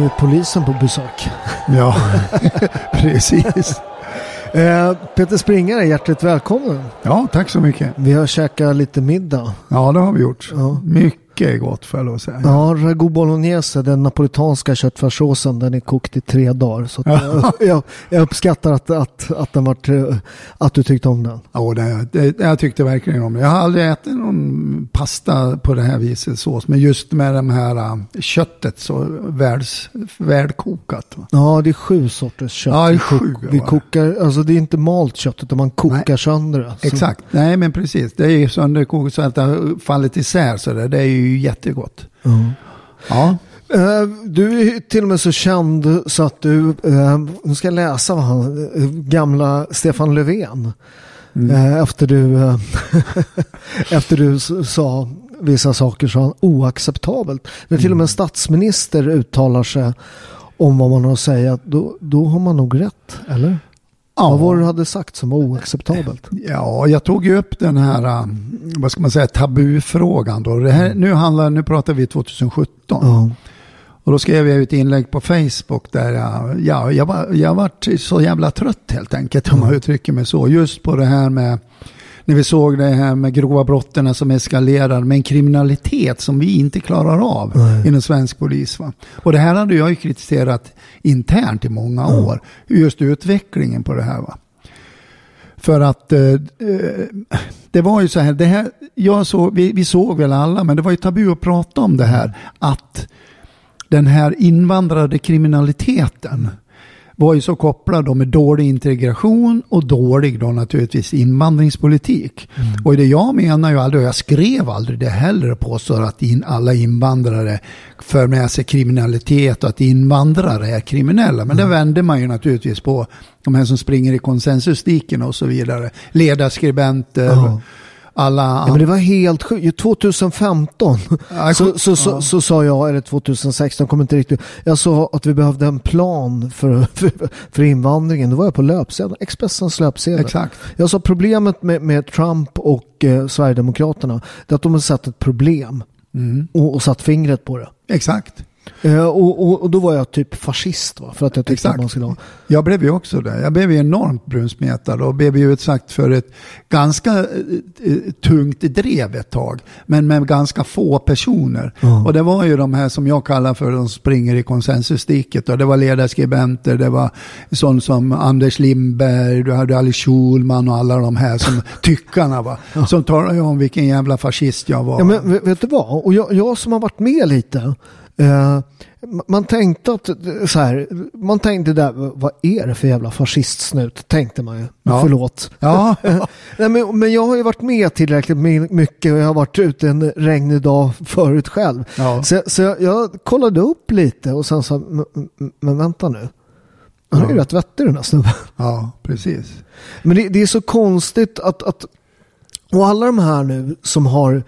Vi polisen på besök. Ja, precis. Eh, Peter Springare, hjärtligt välkommen. Ja, tack så mycket. Vi har käkat lite middag. Ja, det har vi gjort. Ja. Mycket gott får jag lov att säga. Ja, ragout bolognese, den napolitanska köttfärssåsen, den är kokt i tre dagar. Så jag, jag, uppskattar att, att, att, den var, eh, att du tyckte om den. Ja, det, det, jag tyckte verkligen om det. Jag har aldrig ätit någon pasta på det här viset sås. Men just med det här äh, köttet så världs, värdkokat. va. Ja, det är sju sorters kött. Ja, det är vi, sju, vi kokar, alltså det är inte malt kött utan man kokar Nej. sönder det. Exakt. Nej, men precis. Det är ju sönderkokat så att det har fallit isär. Så det, det är ju jättegott. Ja. Ja. Eh, Du är till och med så känd så att du, eh, nu ska jag läsa vad han, eh, gamla Stefan Löfven. Eh, Efter du, efter du sa vissa saker så han oacceptabelt. När till och med en statsminister uttalar sig om vad man har att säga, då, då har man nog rätt, eller? Vad var det du hade sagt som var oacceptabelt? Ja, jag tog ju upp den här, äh, vad ska man säga, tabufrågan då. Det här, nu, handlar, nu pratar vi 2017. Ja. Och då skrev jag ett inlägg på Facebook där jag, ja, jag, var, jag vart så jävla trött helt enkelt om man uttrycker mig så. Just på det här med, när vi såg det här med grova brotten som eskalerar med en kriminalitet som vi inte klarar av inom svensk polis. Va? Och det här hade jag ju kritiserat internt i många år. Just utvecklingen på det här. Va? För att eh, eh, det var ju så här, det här jag såg, vi, vi såg väl alla, men det var ju tabu att prata om det här. Att den här invandrade kriminaliteten var ju så kopplad då med dålig integration och dålig då naturligtvis invandringspolitik. Och det jag menar ju aldrig, och jag skrev aldrig det heller, påstår att in, alla invandrare för med sig kriminalitet och att invandrare är kriminella. Men det vände man ju naturligtvis på de här som springer i konsensusdiken och så vidare. Ledarskribenter. Ja. Alla... Ja, men det var helt sjukt. 2015 Ja, så, så, så, ja. så sa jag, eller 2016, kommer inte riktigt. Jag sa att vi behövde en plan för, för, för invandringen. Då var jag på löpsedeln, Expressens löpsedel. Exakt. Jag sa problemet med, med Trump och eh, Sverigedemokraterna, det är att de har satt ett problem Mm. och, och satt fingret på det. Exakt. Eh, och, och, och då var jag typ fascist va? för att jag tyckte Exakt. att man skulle ha. Jag blev ju också det. Jag blev ju enormt brunsmetad och blev ju utsatt för ett ganska eh, eh, tungt drev ett tag. Men med ganska få personer. Ja. Och det var ju de här som jag kallar för de springer i konsensusdiket. Och det var ledarskribenter, det var sån som Anders Lindberg, du hade Ali Schulman och alla de här som tyckarna va. Som talade om vilken jävla fascist jag var. Ja, men vet du vad? Och jag, jag som har varit med lite. Eh, man tänkte att så här, man tänkte där, vad är det för jävla fascistsnut? Tänkte man ju. Ja. Förlåt. Ja, Nej, men, men jag har ju varit med tillräckligt my- mycket och jag har varit ute en regnig dag förut själv. Ja. Så, så jag, jag kollade upp lite och sen men- men vänta nu. Han är ju Ja. rätt vettig den här snubben. ja, precis. Men det, det är så konstigt att, att och alla de här nu som har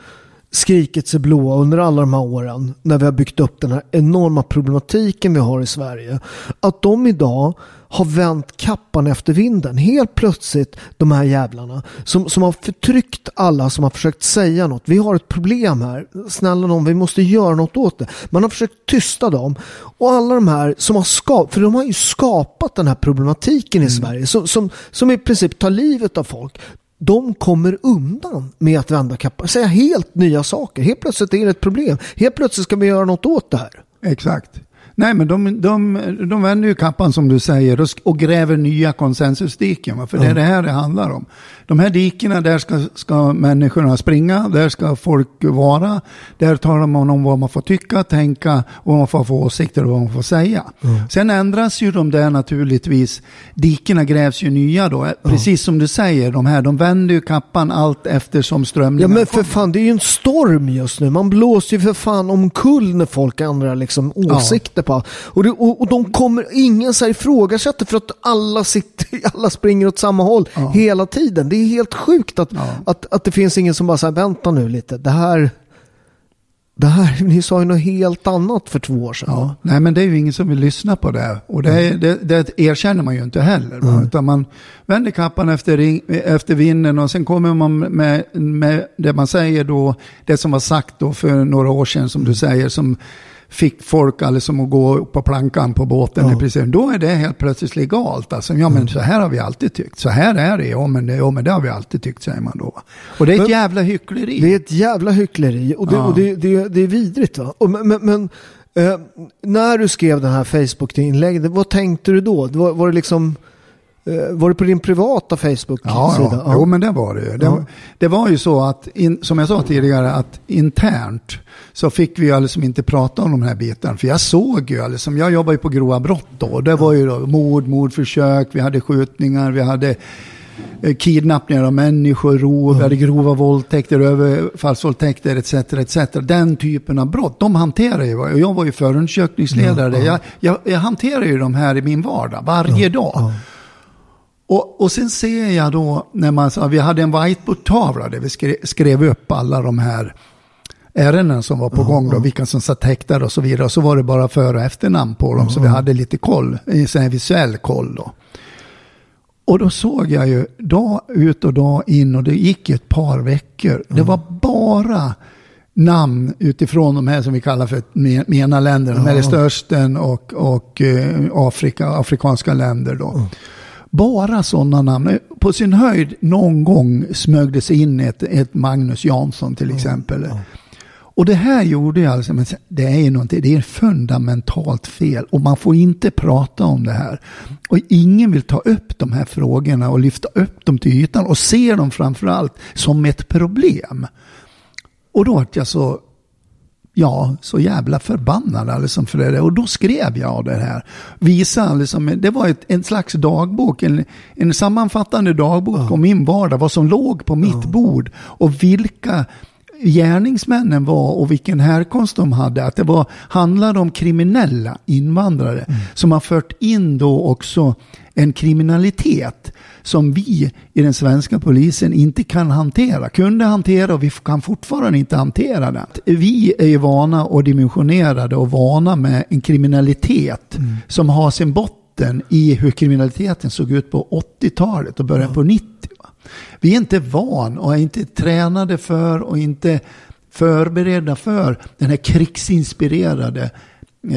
skrikit sig blåa under alla de här åren när vi har byggt upp den här enorma problematiken vi har i Sverige. Att de idag har vänt kappan efter vinden. Helt plötsligt de här jävlarna som, som har förtryckt alla som har försökt säga något. Vi har ett problem här. Snälla någon, vi måste göra något åt det. Man har försökt tysta dem. Och alla de här som har skapat, för de har ju skapat den här problematiken i Sverige som, som, som i princip tar livet av folk de kommer undan med att vända kappan. Säga helt nya saker. Helt plötsligt är det ett problem. Helt plötsligt ska vi göra något åt det här. Exakt. Nej, men de, de, de vänder ju kappan som du säger och, gräver nya konsensusdiken. För det är det här det handlar om. De här dikena, där ska, ska människorna springa, där ska folk vara. Där talar man om vad man får tycka, tänka, vad man får för åsikter och vad man får säga. Sen ändras ju de där naturligtvis. Dikena grävs ju nya då. Precis som du säger, de här, de vänder ju kappan allt eftersom Ja strömningen men för fan, det är ju en storm just nu. Man blåser ju för fan omkull när folk ändrar liksom åsikter på. Och, det, och, och de kommer, ingen så här ifrågasätter för att alla, sitter, alla springer åt samma håll hela tiden. Det är helt sjukt att, att, att det finns ingen som bara säger vänta nu lite, det här, det här, ni sa ju något helt annat för två år sedan. Ja, nej men det är ju ingen som vill lyssna på det. Och det, det, det erkänner man ju inte heller. Va? Utan man vänder kappan efter, ring, efter vinden och sen kommer man med, med det man säger då, det som var sagt då för några år sedan som du säger, som fick folk alltså som att gå på plankan på båten Ja. i princip. Då är det helt plötsligt legalt. Alltså, ja men så här har vi alltid tyckt. Så här är det, ja men det, ja, men det har vi alltid tyckt säger man då. Och det är ett Men- jävla hyckleri. Det är ett jävla hyckleri och det, Ja. och det, det, det är vidrigt. Va? Och, men men, eh, när du skrev den här Facebook-inlägget, vad tänkte du då? Var, var det liksom var det på din privata Facebook-sida? Ja, ja. Jo, men det var det ju. Det, Ja. det var ju så att, in, som jag sa tidigare, att internt så fick vi ju liksom inte prata om de här bitarna. För jag såg ju, liksom, jag jobbade ju på grova brott då. Det var ju då mord, mordförsök, vi hade skjutningar, vi hade eh, kidnappningar av människor, rov, hade grova våldtäkter, överfallsvåldtäkter etc. etc. Den typen av brott, de hanterar ju, och jag var ju förundersökningsledare. Jag, jag, jag hanterar ju de här i min vardag varje dag. Och, och sen ser jag då när man sa, vi hade en whiteboardtavla där vi skrev, skrev upp alla de här ärenden som var på gång då, vilka som satt häktade och så vidare. Och så var det bara för och efternamn på dem, så vi hade lite koll, en visuell koll då. Och då såg jag ju dag ut och dag in och det gick ju ett par veckor. Det var bara namn utifrån de här som vi kallar för me- MENA-länderna, Mellanöstern och, och eh, Afrika, afrikanska länder då. Bara sådana namn. På sin höjd någon gång smög det sig in ett, ett Magnus Jansson till exempel. Och det här gjorde jag alltså, men det är ju någonting, det är fundamentalt fel och man får inte prata om det här. Och ingen vill ta upp de här frågorna och lyfta upp dem till ytan och se dem framförallt som ett problem. Och då vart jag så, ja, så jävla förbannad alltså för det. Och då skrev jag det här. Visa liksom, det var ett, en slags dagbok, en, en sammanfattande dagbok om min vardag, vad som låg på mitt bord och vilka gärningsmännen var och vilken härkomst de hade. Att det var, handlade om kriminella invandrare som har fört in då också en kriminalitet som vi i den svenska polisen inte kan hantera. Kunde hantera och vi kan fortfarande inte hantera den. Vi är ju vana och dimensionerade och vana med en kriminalitet mm. som har sin botten i hur kriminaliteten såg ut på 80-talet och början på 90. Vi är inte van och är inte tränade för och inte förberedda för den här krigsinspirerade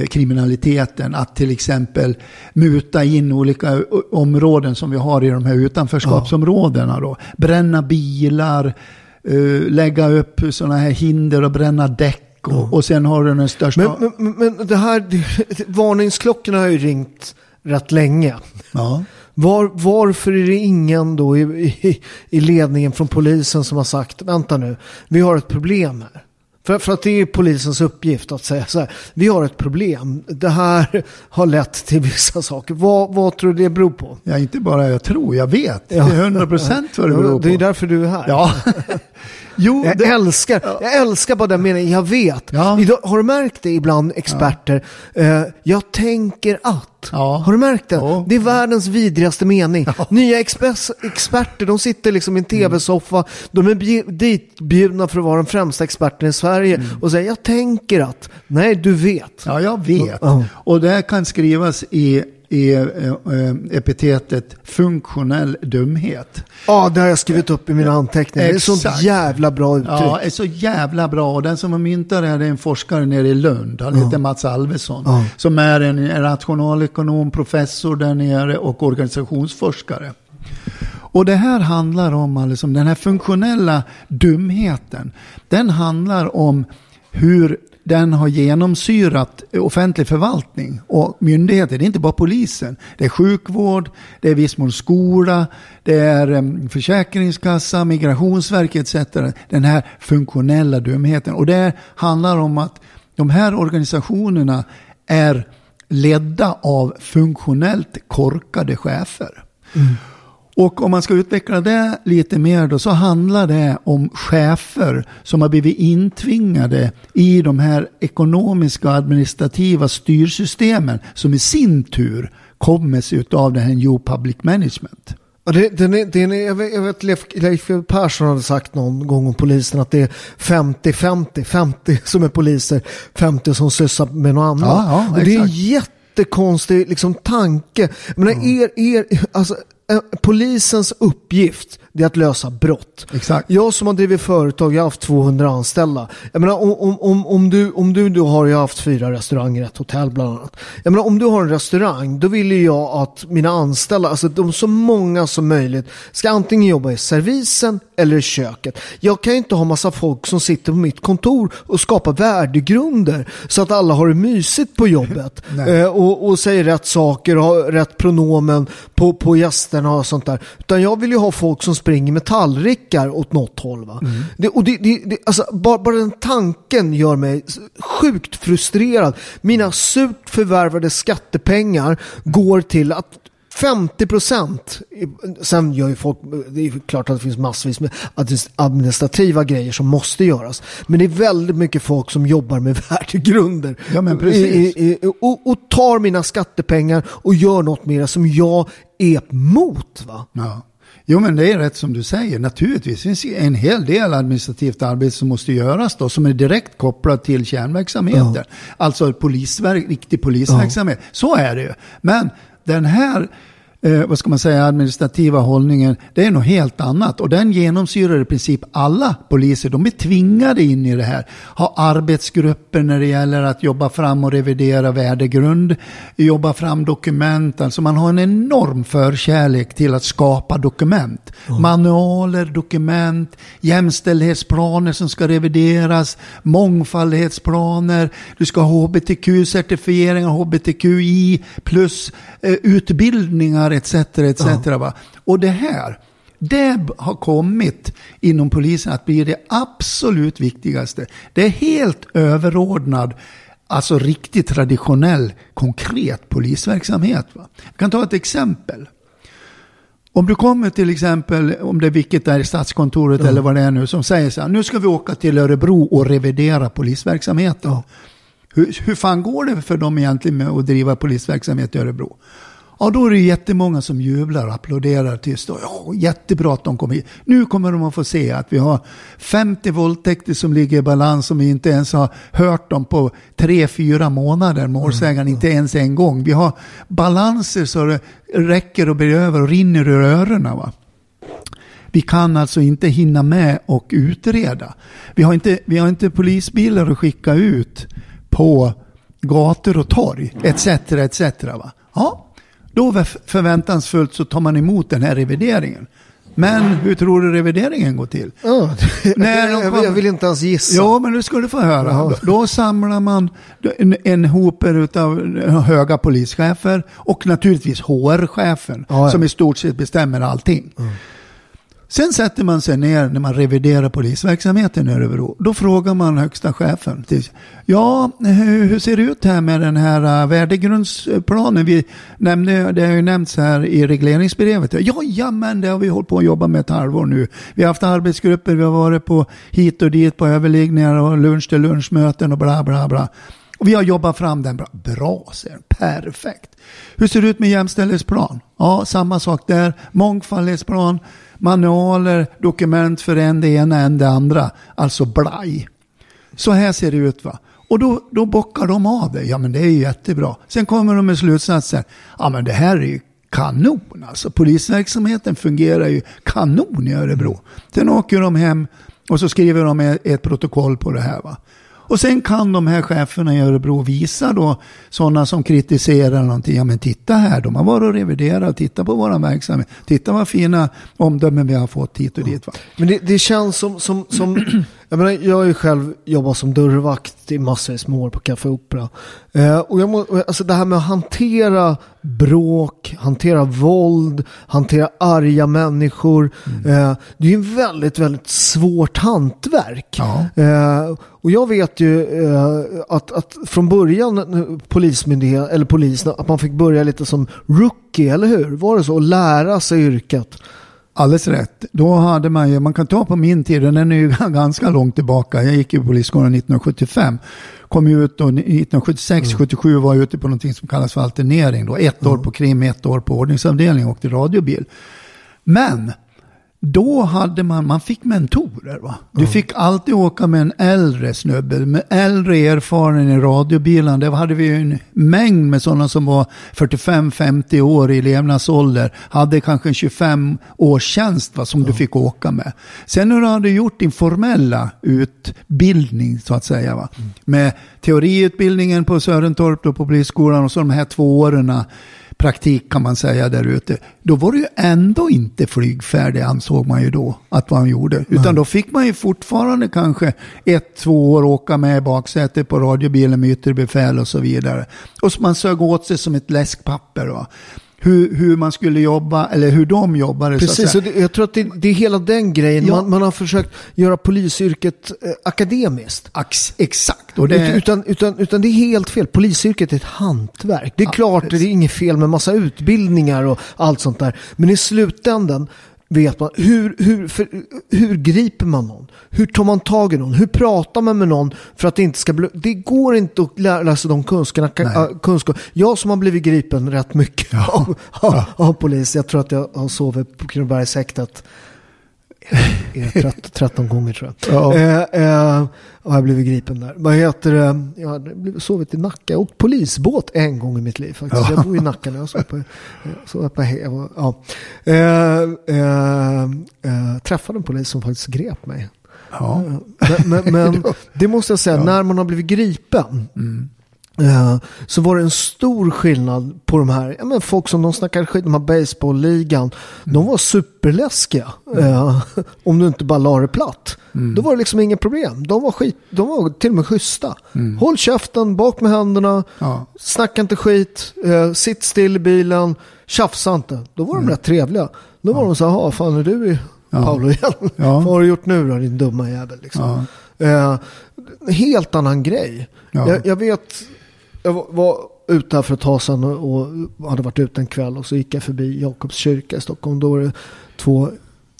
kriminaliteten. Att till exempel muta in olika områden som vi har i de här utanförskapsområdena. Då. Bränna bilar, uh, lägga upp sådana här hinder och bränna däck. Och, och sen har du den största... Men, men, men det här, varningsklockorna har ju ringt rätt länge. Ja. Var, varför är det ingen då i, i, i, ledningen från polisen som har sagt vänta nu, vi har ett problem här. För, för att det är polisens uppgift att säga så här, vi har ett problem. Det här har lett till vissa saker. Vad, vad tror du det beror på? Ja, inte bara jag tror, jag vet. Ja. Det är hundra procent vad det beror på. Det är därför du är här. Ja. Jo, jag, det... älskar, jag älskar bara den meningen, jag vet. Ja. Idag, har du märkt det ibland, experter? Ja. Uh, jag tänker att. Har du märkt det? Ja. Det är världens vidrigaste mening. Nya expers, experter, de sitter liksom i en mm. tv-soffa. De är ditbjudna för att vara den främsta experten i Sverige. Mm. Och säger, jag tänker att. Nej, du vet. Ja, jag vet. Och det kan skrivas i är eh, epitetet funktionell dumhet. Ja, det har jag skrivit upp i mina anteckningar. Det är sånt jävla bra uttryck. Ja, det är så jävla bra. Och den som har myntat det är en forskare nere i Lund. Han heter Mats Alvesson. Ja. Som är en rationalekonom, professor där nere och organisationsforskare. Och det här handlar om, alltså, den här funktionella dumheten. Den handlar om hur den har genomsyrat offentlig förvaltning och myndigheter. Det är inte bara polisen. Det är sjukvård, det är viss mån skola, det är försäkringskassa, migrationsverket etc. Den här funktionella dumheten. Och det handlar om att de här organisationerna är ledda av funktionellt korkade chefer. Mm. Och om man ska utveckla det lite mer då så handlar det om chefer som har blivit intvingade i de här ekonomiska och administrativa styrsystemen som i sin tur kommer sig av det här New Public Management. Ja, det, den är, den är, jag, vet, Leif, Leif Persson hade sagt någon gång om polisen att det är 50-50. 50 som är poliser, 50 som sysslar med något annat. Ja, ja, det är en jättekonstig liksom, tanke. Men mm. er, er, alltså, Eh, polisens uppgift är att lösa brott. Exakt. Jag som har drivit företag, jag har haft 200 anställda. Jag menar, om, om, om, du, om du, du har ju haft fyra restauranger, ett hotell bland annat. Jag menar, om du har en restaurang, då vill jag att mina anställda, alltså de så många som möjligt, ska antingen jobba i servisen eller i köket. Jag kan ju inte ha massa folk som sitter på mitt kontor och skapar värdegrunder så att alla har det mysigt på jobbet. eh, och, och säger rätt saker och har rätt pronomen på, på gästerna och sånt där. Utan jag vill ju ha folk som springer med tallrikar åt något håll. Va? Mm. Det, och det, det, det, alltså, bara, bara den tanken gör mig sjukt frustrerad. Mina surt förvärvade skattepengar går till att 50 procent. Sen gör ju folk, det är klart att det finns massvis med administrativa grejer som måste göras. Men det är väldigt mycket folk som jobbar med värdegrunder. Ja, men precis. Och, och, tar mina skattepengar och gör något med det som jag är emot. Va? Ja. Jo men det är rätt som du säger. Naturligtvis finns en hel del administrativt arbete som måste göras då. Som är direkt kopplat till kärnverksamheter. Ja. Alltså polisverk, riktig polisverksamhet. Ja. Så är det ju. Men den här eh, vad ska man säga, administrativa hållningen, det är något helt annat. Och den genomsyrar i princip alla poliser. De är tvingade in i det här. Ha arbetsgrupper när det gäller att jobba fram och revidera värdegrund. Jobba fram dokument. Alltså man har en enorm förkärlek till att skapa dokument. Mm. Manualer, dokument, jämställdhetsplaner som ska revideras, mångfaldighetsplaner, du ska ha hbtq-certifieringar, hbtqi plus eh, utbildningar etc. etc. Ja. Och det här, det har kommit inom polisen att bli det absolut viktigaste. Det är helt överordnad, alltså riktigt traditionell, konkret polisverksamhet. Va? Jag kan ta ett exempel. Om du kommer till exempel, om det är vilket där i Statskontoret ja. eller vad det är nu, som säger så här, nu ska vi åka till Örebro och revidera polisverksamheten. Ja. Hur, hur fan går det för dem egentligen med att driva polisverksamhet i Örebro? Ja, då är det jättemånga som jublar och applåderar tyst. Och, ja, jättebra att de kommer hit. Nu kommer de att få se att vi har 50 våldtäkter som ligger i balans som vi inte ens har hört dem på tre, fyra månader. Målsägaren inte ens en gång. Vi har balanser så det räcker och blir över och rinner ur öronen. Va? Vi kan alltså inte hinna med och utreda. Vi har inte, vi har inte polisbilar att skicka ut på gator och torg, etc. etc. Va? Ja, då förväntansfullt så tar man emot den här revideringen. Men hur tror du revideringen går till? Ja, När kom... Jag vill inte ens gissa. Ja, men du skulle få höra. Då, då, samlar man en, en hoper av höga polischefer och naturligtvis HR-chefen ja, ja. som i stort sett bestämmer allting. Mm. Sen sätter man sig ner när man reviderar polisverksamheten i Örebro. Då frågar man högsta chefen. Ja, hur ser det ut här med den här äh, värdegrundsplanen? Vi nämnde, det har ju nämnts här i regleringsbrevet. Ja, ja, men det har vi hållit på att jobba med ett halvår nu. Vi har haft arbetsgrupper, vi har varit på hit och dit på överläggningar och lunch till lunchmöten och bla bla bla. Och vi har jobbat fram den bra. Bra, säger Perfekt. Hur ser det ut med jämställdhetsplan? Ja, samma sak där. Mångfaldsplan manualer, dokument för en det ena än det andra. Alltså blaj. Så här ser det ut va. Och då, då bockar de av det. Ja men det är ju jättebra. Sen kommer de med slutsatsen. Ja men det här är ju kanon alltså. Polisverksamheten fungerar ju kanon i Örebro. Sen åker de hem och så skriver de ett protokoll på det här va. Och sen kan de här cheferna i Örebro visa då sådana som kritiserar någonting. Ja men titta här, de har varit och reviderat, titta på våran verksamhet. Titta vad fina omdömen vi har fått hit och dit. Va? Men det, det känns som, som, som jag, menar, jag har ju själv jobbat som dörrvakt i massvis med år på Café Opera. Eh, och jag må, alltså det här med att hantera bråk, hantera våld, hantera arga människor. Mm. Eh, det är ju en väldigt, väldigt svårt hantverk. Ja. Eh, och jag vet ju eh, att, att från början eh, polismyndighet, eller polisen, att man fick börja lite som rookie, eller hur? Var det så? Och lära sig yrket. Alldeles rätt. Då hade man ju, man kan ta på min tid, den är ju ganska långt tillbaka. Jag gick i polisskolan 1975. Kom ut då 1976, mm. 77 var jag ute på någonting som kallas för alternering. Då. Ett mm. år på krim, ett år på ordningsavdelning och åkte radiobil. Men då hade man, man fick mentorer. Va? Du mm. fick alltid åka med en äldre snubbe, med äldre erfaren i radiobilen. Där hade vi en mängd med sådana som var 45-50 år i levnadsålder. Hade kanske 25 års tjänst va, som mm. du fick åka med. Sen när du hade gjort din formella utbildning så att säga. Va? Mm. Med teoriutbildningen på Sörentorp då på polisskolan och så de här två åren praktik kan man säga där ute. Då var det ju ändå inte flygfärdig ansåg man ju då att man gjorde. Utan Nej. då fick man ju fortfarande kanske ett, två år åka med i baksätet på radiobilen med ytterbefäl och så vidare. Och så man sög åt sig som ett läskpapper. Va? Hur, hur man skulle jobba, eller hur de jobbade. Precis, så det, jag tror att det, det, är hela den grejen. Ja. Man, man, har försökt göra polisyrket eh, akademiskt. Ax, exakt. Och det... utan, utan, utan det är helt fel. Polisyrket är ett hantverk. Det är ja, klart, precis. det är inget fel med massa utbildningar och allt sånt där. Men i slutändan vet man. Hur, hur, för, hur griper man någon? Hur tar man tag i någon? Hur pratar man med någon för att det inte ska bli... Det går inte att lära sig de kunskaperna. Kunskap. Jag som har blivit gripen rätt mycket ja. av, av, av, polis. Jag tror att jag har sovit på Kronobergshäktet 13 gånger tror jag. Ja. Eh, eh, och jag blivit gripen där. Vad heter det? Jag har sovit i Nacka. Jag åkt polisbåt en gång i mitt liv faktiskt. Ja. Jag bor i Nacka nu. Jag sov på, sov på ja. Eh, eh, eh, träffade en polis som faktiskt grep mig. Ja. Eh, men, men, men det måste jag säga, när man har blivit gripen. Mm. Uh, så var det en stor skillnad på de här, ja, men folk som de snackade skit, de här baseballligan, mm. de var superläskiga. Mm. Uh, om du inte bara la det platt. Mm. Då var det liksom inget problem. De var, skit, de var till och med schyssta. Mm. Håll käften, bak med händerna, ja. snacka inte skit, uh, sitt still i bilen, tjafsa inte. Då var de mm. rätt trevliga. Då var de så här, fan är du i ja. Paolo igen? Ja. Vad har du gjort nu då din dumma jävel? Liksom. Ja. helt annan grej. Jag, jag vet jag var ute här för ett tag sedan och hade varit ute en kväll och så gick jag förbi Jakobs kyrka i Stockholm. Då var det två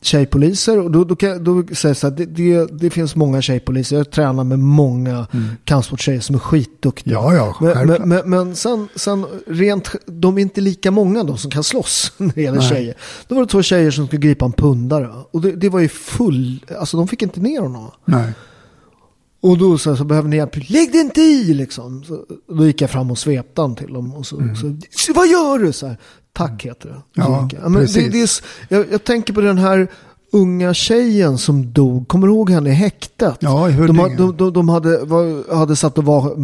tjejpoliser och då, då, kan, då säger jag så här, det, det, det finns många tjejpoliser. Jag tränar med många mm. kampsporttjejer som är skitduktiga. Ja, ja, men, men, men, men, sen, sen rent, de är inte lika många de som kan slåss när det gäller Nej. tjejer. Då var det två tjejer som skulle gripa en pundare. Och det, det var ju full, alltså de fick inte ner honom. Nej. Och då så, så behöver ni hjälp. Lägg dig inte i liksom. Så, då gick jag fram och svepte han till dem. Och så, mm. så, vad gör du? Så här, Tack heter det. Ja, ja men det, det är, jag, jag tänker på den här unga tjejen som dog. Kommer du ihåg henne i häktet? Ja, i de, de, de, de hade, var, hade satt och var,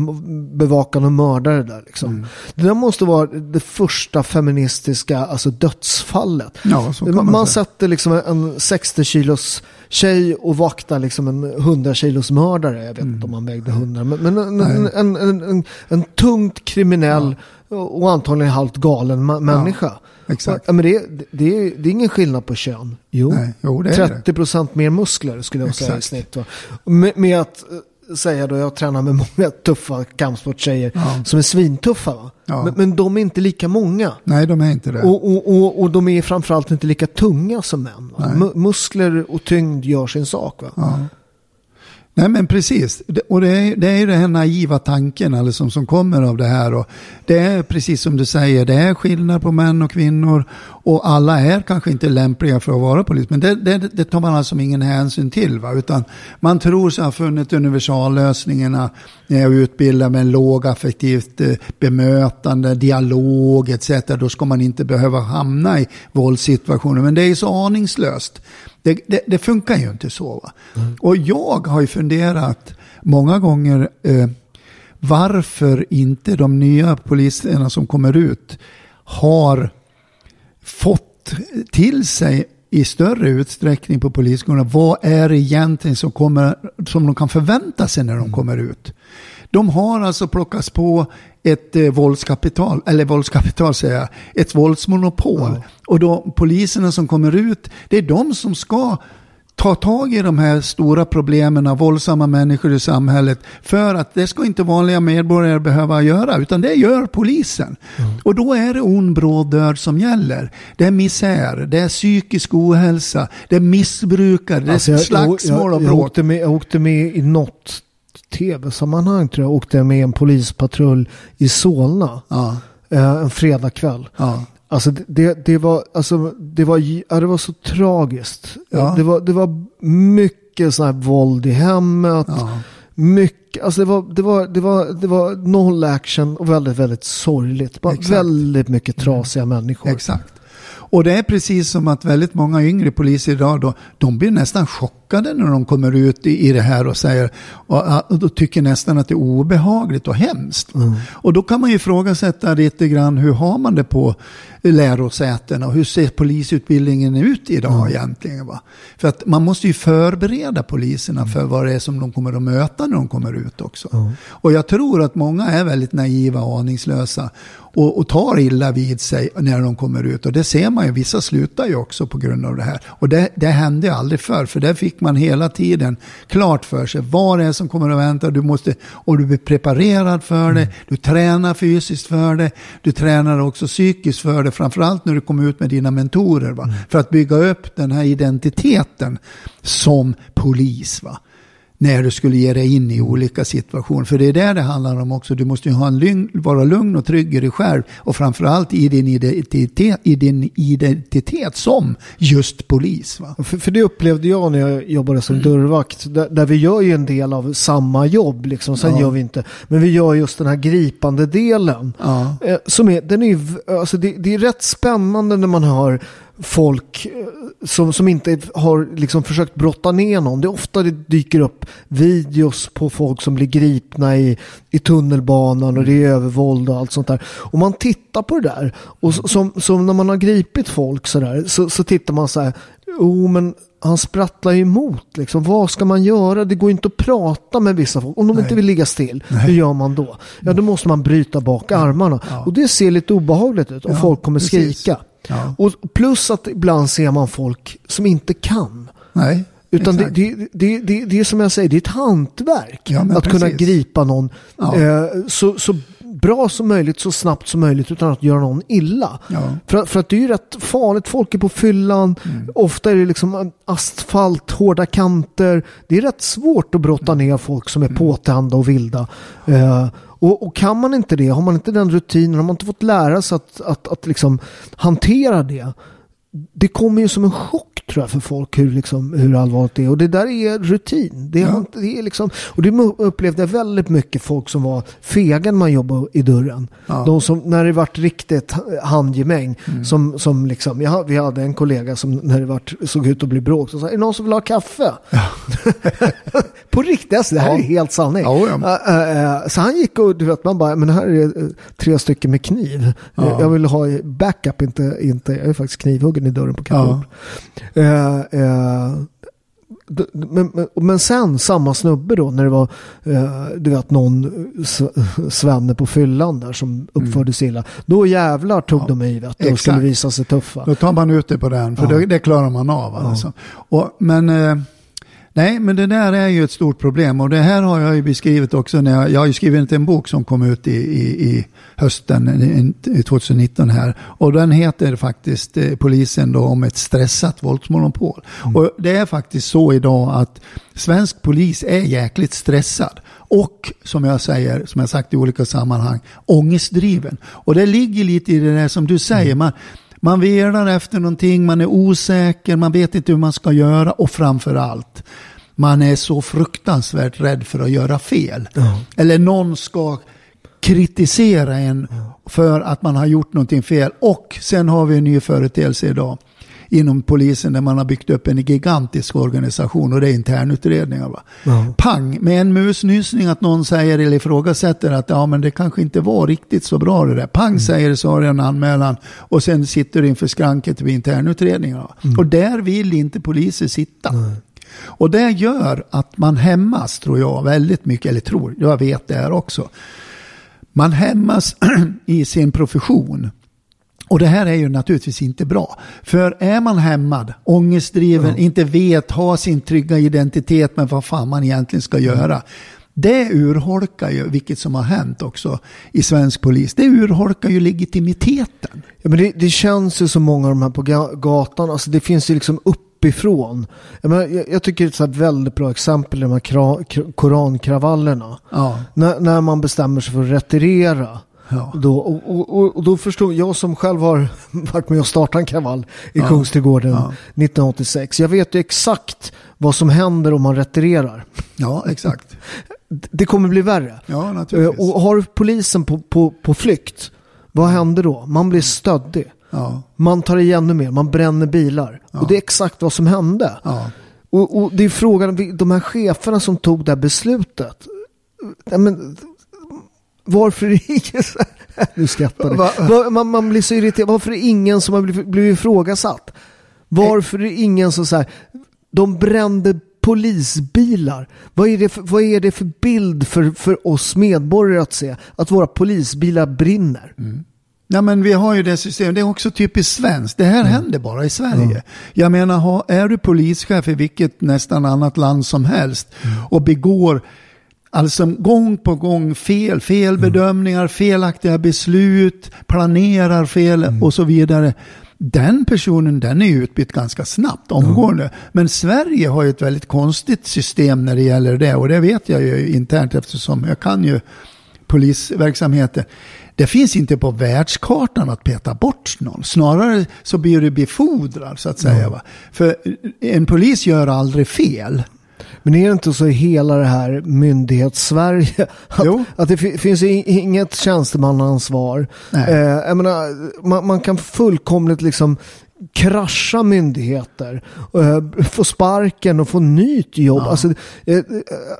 bevakande mördare där. Liksom. Mm. Det där måste vara det första feministiska alltså dödsfallet. Ja, man, man sätter liksom en 60 kilos tjej och vaktar liksom en 100 kilos mördare. Jag vet inte mm. om han vägde 100. Men, men en, en, en, en, en, tungt kriminell ja och antagligen halvt galen människa. Ja, exakt. Men det, det, är, det är ingen skillnad på kön. Jo, Nej, jo 30 procent mer muskler skulle jag exakt. säga i snitt. Med, med, att eh, säga då, jag tränar med många tuffa kampsporttjejer ja. som är svintuffa. Va? Ja. Men, men, de är inte lika många. Nej, de är inte det. Och, och, och, och de är framförallt inte lika tunga som män. Muskler och tyngd gör sin sak. Va? Nej men precis, och det är, det är den här naiva tanken alltså, som kommer av det här. Och det är precis som du säger, det är skillnad på män och kvinnor och alla är kanske inte lämpliga för att vara polis. Men det, det, det tar man alltså ingen hänsyn till. Va? Utan man tror sig ha funnit universallösningarna när jag utbildar med lågaffektivt eh, bemötande, dialog etc. Då ska man inte behöva hamna i våldssituationer. Men det är så aningslöst. Det, det, det funkar ju inte så. Mm. Och jag har ju funderat många gånger eh, varför inte de nya poliserna som kommer ut har fått till sig i större utsträckning på polisskolorna. Vad är det egentligen som, kommer, som de kan förvänta sig när de mm. kommer ut? De har alltså plockats på ett eh, våldskapital, eller våldskapital säger jag, ett våldsmonopol. Ja. Och då poliserna som kommer ut, det är de som ska ta tag i de här stora problemen av våldsamma människor i samhället. För att det ska inte vanliga medborgare behöva göra, utan det gör polisen. Mm. Och då är det ond bråd död som gäller. Det är misär, det är psykisk ohälsa, det är missbrukare, det är alltså slagsmål och bråk. Jag, jag, åkte med, jag åkte med i något tv-sammanhang tror jag åkte jag med en polispatrull i Solna. Ja. Eh, en fredagkväll. Ja. Alltså det, det, var, alltså det var, ja, det var så tragiskt. Ja. Det, var, det var mycket sån här våld i hemmet. Ja. Mycket, alltså det var, det, var, det, var, det var noll action och väldigt, väldigt sorgligt. Bara väldigt mycket trasiga mm. människor. Exakt. Och det är precis som att väldigt många yngre poliser idag då, de blir nästan chockade när de kommer ut i, i det här och säger och, och då tycker nästan att det är obehagligt och hemskt. Mm. Och då kan man ju ifrågasätta lite grann hur har man det på lärosätena och hur ser polisutbildningen ut idag mm. egentligen? Va? För att man måste ju förbereda poliserna för vad det är som de kommer att möta när de kommer ut också. Mm. Och jag tror att många är väldigt naiva och aningslösa och, och, tar illa vid sig när de kommer ut. Och det ser man ju, vissa slutar ju också på grund av det här. Och det, det hände aldrig förr, för där fick man hela tiden klart för sig vad det är som kommer att vänta. Du måste, och du blir preparerad för det, mm. du tränar fysiskt för det, du tränar också psykiskt för det, framförallt när du kommer ut med dina mentorer. Va? Mm. För att bygga upp den här identiteten som polis. Va? När du skulle ge dig in i olika situationer. För det är där det handlar om också. Du måste ju ha en lugn, vara lugn och trygg i dig själv och framförallt i din identitet, i din identitet som just polis. Va? För, för det upplevde jag när jag jobbade som dörrvakt. Där, där vi gör ju en del av samma jobb, liksom. sen ja. gör vi inte. Men vi gör just den här gripande delen. Ja. Eh, som är, den är, alltså det, det är rätt spännande när man har folk eh, som, som inte har liksom försökt brotta ner någon. Det är ofta det dyker upp videos på folk som blir gripna i, i tunnelbanan och det är övervåld och allt sånt där. Och man tittar på det där. Och som, som när man har gripit folk så där så, så tittar man så här. Oh, men han sprattlar emot. Liksom. Vad ska man göra? Det går inte att prata med vissa folk. Om de Nej. inte vill ligga still, Nej. hur gör man då? Ja, då måste man bryta bak armarna. Ja. Och det ser lite obehagligt ut och ja, folk kommer precis. skrika. Ja. Och plus att ibland ser man folk som inte kan. Nej. Utan det, det, det, det, är som jag säger, det är ett hantverk. Ja, att precis. kunna gripa någon ja. eh, så, så bra som möjligt så snabbt som möjligt utan att göra någon illa. Ja. För, för att det är ju rätt farligt. Folk är på fyllan. Ofta är det liksom asfalt, hårda kanter. Det är rätt svårt att brotta ner folk som är påtända och vilda. Eh, och, och kan man inte det, har man inte den rutinen, har man inte fått lära sig att, att, att liksom hantera det. Det kommer ju som en chock tror jag för folk hur, liksom, hur allvarligt det är. Och det där är rutin. Det är, Ja. det är liksom, och det upplevde jag väldigt mycket folk som var fega när man jobbade i dörren. Ja. De som, när det vart riktigt handgemäng. Som, som liksom, jag, vi hade en kollega som när det vart, såg ut att bli bråk. Så sa, är det någon som vill ha kaffe? På riktigt, alltså, det här Ja. är helt sanning. Ja, ja. Äh, så han gick och du vet, man bara, men här är eh, tre stycken med kniv. Ja. Jag vill ha backup, inte, inte, jag är faktiskt knivhuggen i dörren på Ja. Kattort. Eh, eh, men, men, men sen samma snubbe då när det var eh, du vet någon svenne på fyllan där som uppförde sig illa. Då jävlar tog Ja, de i vet, och skulle visa sig tuffa. Då tar man ut det på den, för Ja. det, det klarar man av. Alltså. Och, men, eh, nej, men det där är ju ett stort problem. Och det här har jag ju beskrivit också. När jag, jag har ju skrivit en bok som kom ut i, i, i hösten i- i 2019 här. Och den heter faktiskt eh, Polisen då om ett stressat våldsmonopol. Och det är faktiskt så idag att svensk polis är jäkligt stressad. Och som jag säger, som jag sagt i olika sammanhang, ångestdriven. Och det ligger lite i det där som du säger. Man, man velar efter någonting, man är osäker, man vet inte hur man ska göra och framför allt man är så fruktansvärt rädd för att göra fel. Eller någon ska kritisera en för att man har gjort någonting fel. Och sen har vi en ny företeelse idag inom polisen där man har byggt upp en gigantisk organisation och det är internutredningar. Va? Ja. Pang, med en musnysning att någon säger eller ifrågasätter att ja men det kanske inte var riktigt så bra det där. Pang säger det så har du en anmälan och sen sitter du inför skranket vid internutredningarna. Och där vill inte poliser sitta. Och det gör att man hämmas tror jag väldigt mycket, eller tror, jag vet det här också. Man hämmas i sin profession. Och det här är ju naturligtvis inte bra. För är man hämmad, ångestdriven, inte vet, har sin trygga identitet med vad fan man egentligen ska göra. Det urholkar ju, vilket som har hänt också i svensk polis, det urholkar ju legitimiteten. Ja, men det, det känns ju som många av de här på ga- gatan, alltså det finns ju liksom uppifrån. Jag, menar, jag, jag tycker det är ett så väldigt bra exempel i de här kra, kr- korankravallerna. Ja. När, när man bestämmer sig för att retirera. Ja. Då, och, och, och, då förstod jag som själv har varit med och startat en kravall i Ja. Kungsträdgården Ja. 1986. Jag vet ju exakt vad som händer om man retirerar. Ja, exakt. Det kommer bli värre. Ja, Eh, naturligtvis. Och har polisen på, på, på flykt, vad händer då? Man blir stöddig. Ja, Man tar i ännu mer, man bränner bilar. Och det är exakt vad som hände. ja. Och, och det är frågan, de här cheferna som tog det här beslutet. Ja, men, varför är det ingen så här, Nu skrattar Man, man blir så irriterad. Varför är det ingen som har blivit, ifrågasatt? Varför är det ingen som så här, de brände polisbilar. Vad är det för, vad är det för bild för, för oss medborgare att se? Att våra polisbilar brinner. Ja, men vi har ju det systemet, det är också typiskt svenskt. Det här händer bara i Sverige. Jag menar, är du polischef i vilket nästan annat land som helst och begår alltså gång på gång fel, felbedömningar, felaktiga beslut, planerar fel och så vidare. Den personen den är utbytt ganska snabbt, omgående. Men Sverige har ju ett väldigt konstigt system när det gäller det och det vet jag ju internt eftersom jag kan ju polisverksamheten. Det finns inte på världskartan att peta bort någon. Snarare så blir du befordrad så att säga. Va? För en polis gör aldrig fel. Men är det inte så i hela det här myndighets-Sverige att, Jo. att det fi- finns inget tjänstemannaansvar? Eh, menar, man, man kan fullkomligt liksom krascha myndigheter, eh, få sparken och få nytt jobb. Alltså, eh, eh,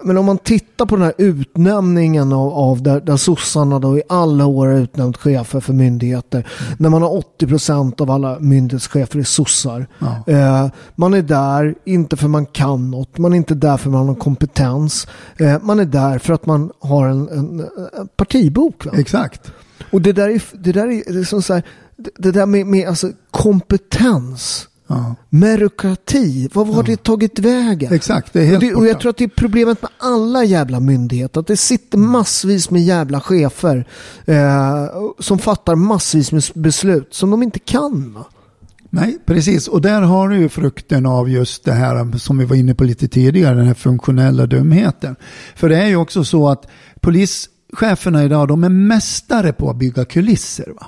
men om man tittar på den här utnämningen av, av där, där sossarna då i alla år har utnämnt chefer för myndigheter. När man har 80% av alla myndighetschefer är sossar. Ja. Man är där, inte för man kan något. Man är inte där för man har kompetens. Man är där för att man har en, en, partibok. Va? Exakt. Och det där är, det där är, det är som så här, det, där med, med alltså kompetens Ja. Merokrati, vad har det tagit vägen? Exakt, det är helt och, det, och jag tror att det är problemet med alla jävla myndigheter. Att det sitter massvis med jävla chefer eh, som fattar massvis med beslut som de inte kan. Nej, precis. Och där har du ju frukten av just det här som vi var inne på lite tidigare, den här funktionella dumheten. För det är ju också så att polischeferna idag, de är mästare på att bygga kulisser. Va?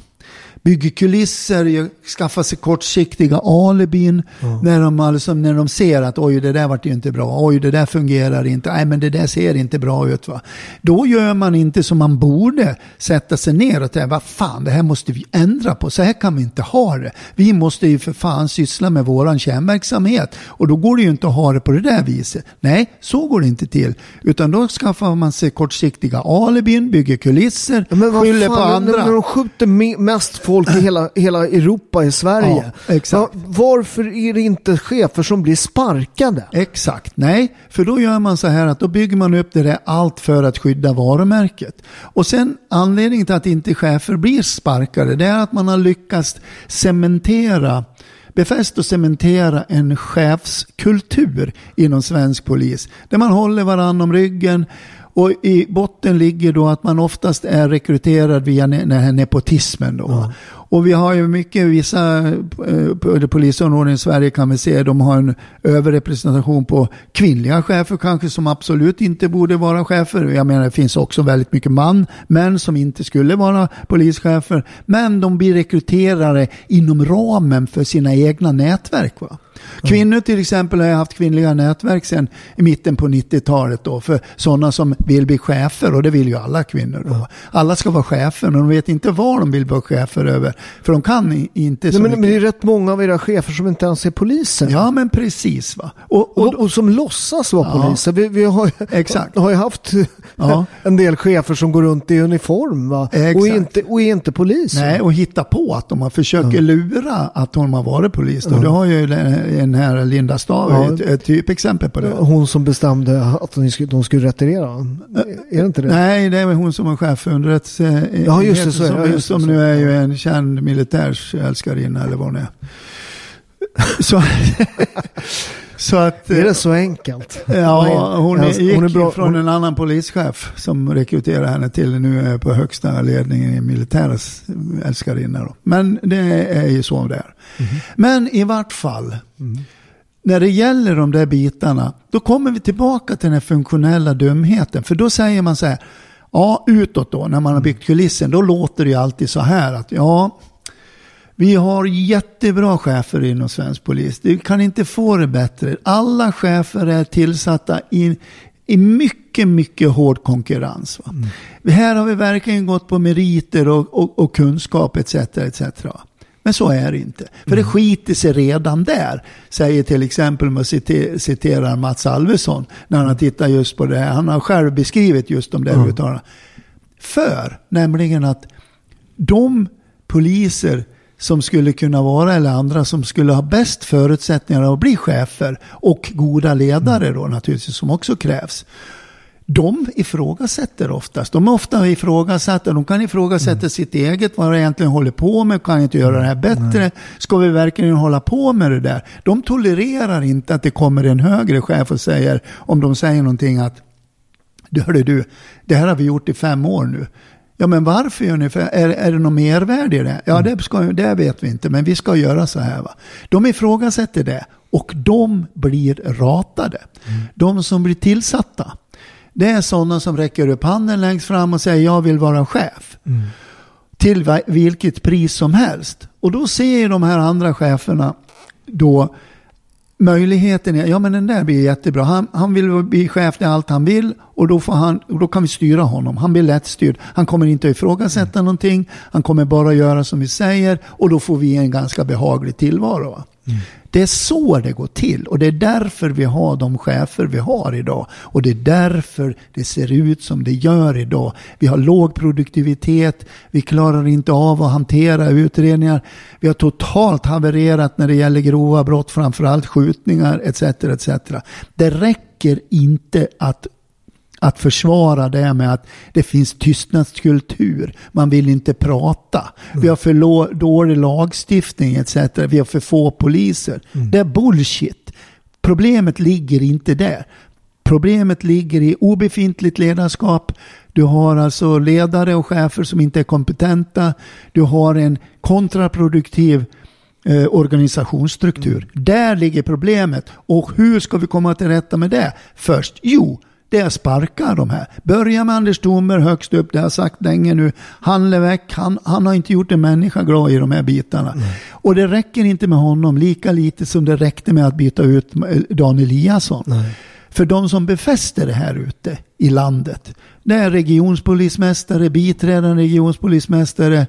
Bygger kulisser, skaffar sig kortsiktiga alibin när, de alltså, när de ser att oj det där vart ju inte bra, oj det där fungerar inte, nej men det där ser inte bra ut. Va? Då gör man inte som man borde, sätta sig ner och tänka vad fan det här måste vi ändra på, så här kan vi inte ha det. Vi måste ju för fan syssla med våran kärnverksamhet och då går det ju inte att ha det på det där viset. Nej, så går det inte till. Utan då skaffar man sig kortsiktiga alibin, bygger kulisser, Ja, men vad skyller fan, på andra. När de skjuter me- mest folk i hela, hela Europa i Sverige. Ja, exakt. Va- varför är det inte chefer som blir sparkade? Exakt, nej. För då gör man så här att då bygger man upp det där allt för att skydda varumärket. Och sen anledningen till att inte chefer blir sparkade det är att man har lyckats cementera befäst och cementera en chefskultur inom svensk polis. Där man håller varandra om ryggen och i botten ligger då att man oftast är rekryterad via den här nepotismen. Då. Och vi har ju mycket, vissa eh, polisområden i Sverige kan vi se, de har en överrepresentation på kvinnliga chefer kanske som absolut inte borde vara chefer. Jag menar det finns också väldigt mycket man, män som inte skulle vara polischefer. Men de blir rekryterade inom ramen för sina egna nätverk. Va? Kvinnor till exempel har haft kvinnliga nätverk sedan i mitten på 90-talet då för sådana som vill bli chefer och det vill ju alla kvinnor. Då. Alla ska vara chefer men de vet inte vad de vill vara chefer över för de kan inte så Nej, men, men det är rätt många av era chefer som inte ens är poliser. Ja men precis va. Och, Och, och, och som låtsas vara Ja. poliser. Vi, vi har, Exakt. har ju haft Ja. en del chefer som går runt i uniform va? Och, är inte, och är inte poliser. Nej, och hitta på att de har försöker lura att de har varit polis. Då. Det har ju den här Linda Stav Ja. ett, ett typexempel på det. Hon som bestämde att de skulle, de skulle retirera. Är det inte det? Nej, det är hon som var chef för underrättelse. Ja, just det, så. Som, just som nu är ju en känd militärsälskarinna eller vad hon är. Så, så att... Är det så enkelt? Ja, hon är, gick hon är bra. från en annan polischef som rekryterade henne till nu är på högsta ledningen i militärens älskarinna. Då. Men det är ju så det är. Mhm. Men i vart fall, när det gäller de där bitarna, då kommer vi tillbaka till den här funktionella dumheten. För då säger man så här, ja utåt då, när man har byggt kulissen, då låter det ju alltid så här att ja, vi har jättebra chefer inom svensk polis. Du kan inte få det bättre. Alla chefer är tillsatta i, i mycket, mycket hård konkurrens. Va? Här har vi verkligen gått på meriter och, och, och kunskap etc. etc. Men så är det inte. För det skiter sig redan där. Säger till exempel, om jag cite- citerar Mats Alvesson, när han har tittat just på det här. Han har själv beskrivit just de där uttalandena. För, nämligen att de poliser som skulle kunna vara, eller andra som skulle ha bäst förutsättningar att bli chefer och goda ledare då naturligtvis, som också krävs. De ifrågasätter oftast. De är ofta ifrågasatta. De kan ifrågasätta sitt eget, vad de egentligen håller på med. Kan inte göra det här bättre? Ska vi verkligen hålla på med det där? De tolererar inte att det kommer en högre chef och säger, om de säger någonting att hörde du, det här har vi gjort i fem år nu. Ja, men varför gör ni? För är, är det något mervärde i det? Ja, det, ska, det vet vi inte, men vi ska göra så här. Va? De ifrågasätter det och de blir ratade. De som blir tillsatta, det är sådana som räcker upp handen längst fram och säger jag vill vara chef. Till va- vilket pris som helst. Och då ser de här andra cheferna då möjligheten är, ja men den där blir jättebra. Han, han vill bli chef i allt han vill och då, får han, och då kan vi styra honom. Han blir lättstyrd. Han kommer inte att ifrågasätta någonting. Han kommer bara göra som vi säger och då får vi en ganska behaglig tillvaro. Va? Mm. Det är så det går till och det är därför vi har de chefer vi har idag. Och det är därför det ser ut som det gör idag. Vi har låg produktivitet, vi klarar inte av att hantera utredningar. Vi har totalt havererat när det gäller grova brott, framförallt skjutningar etc. etc. Det räcker inte att att försvara det med att det finns tystnadskultur. Man vill inte prata. Vi har för dålig lagstiftning etc. Vi har för få poliser. Mm. Det är bullshit. Problemet ligger inte där. Problemet ligger i obefintligt ledarskap. Du har alltså ledare och chefer som inte är kompetenta. Du har en kontraproduktiv eh, organisationsstruktur. Mm. Där ligger problemet. Och hur ska vi komma till rätta med det? Först, jo, det är att sparka de här. Börja med Anders Thornberg högst upp, det har jag sagt länge nu. Han är väck, han, han har inte gjort en människa glad i de här bitarna. Mm. Och det räcker inte med honom, lika lite som det räckte med att byta ut Dan Eliasson. Nej. För de som befäster det här ute i landet, det är regionspolismästare, biträdande regionspolismästare, Eh,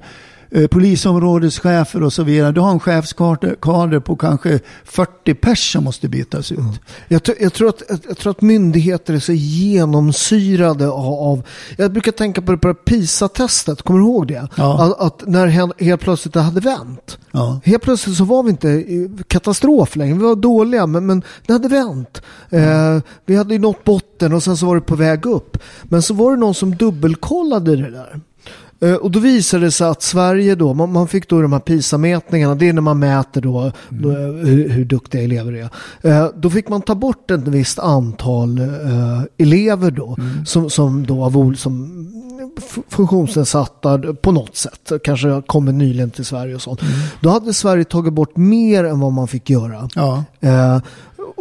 polisområdeschefer och så vidare. Du har en chefskader på kanske 40 pers som måste bytas ut. Mm. Jag, jag, tror att, jag tror att myndigheter är så genomsyrade av, jag brukar tänka på det på PISA-testet, kommer du ihåg det? Ja. Att, att, när helt plötsligt det hade vänt. Ja. Helt plötsligt så var vi inte katastrof längre, vi var dåliga men, men det hade vänt. Mm. Eh, vi hade ju nått botten och sen så var det på väg upp. Men så var det någon som dubbelkollade det där. Eh, och då visade det sig att Sverige då, man, fick då de här PISA-mätningarna, det är när man mäter då, mm. då hur, hur, duktiga elever är. Eh, då fick man ta bort ett visst antal eh, elever då, mm. som, som då av som funktionsnedsatta på något sätt, kanske kommit nyligen till Sverige och sånt. Mm. Då hade Sverige tagit bort mer än vad man fick göra. Ja. Eh,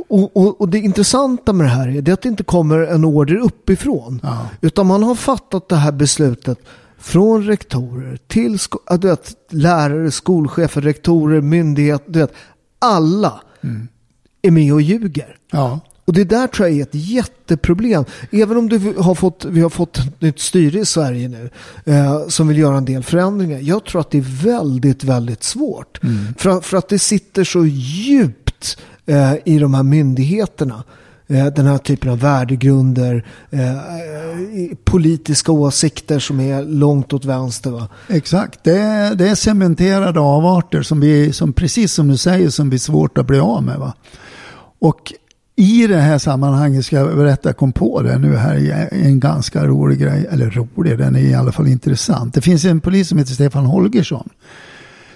och, och, och, det intressanta med det här är att det inte kommer en order uppifrån. Ja. Utan man har fattat det här beslutet från rektorer till sko du vet, lärare, skolchefer, rektorer, myndigheter. Du vet, alla mm. är med och ljuger. Ja. Och det där tror jag är ett jätteproblem. Även om du har fått, vi har fått ett nytt styre i Sverige nu eh, som vill göra en del förändringar. Jag tror att det är väldigt, väldigt svårt. Mm. För, för att det sitter så djupt eh, i de här myndigheterna. Eh, den här typen av värdegrunder, eh, politiska åsikter som är långt åt vänster. Va? Exakt, det är, det är cementerade avarter som, vi, som precis som du säger som blir svårt att bli av med. Va? Och i det här sammanhanget ska jag berätta, kom på det nu här, en ganska rolig grej, eller rolig, den är i alla fall intressant. Det finns en polis som heter Stefan Holgersson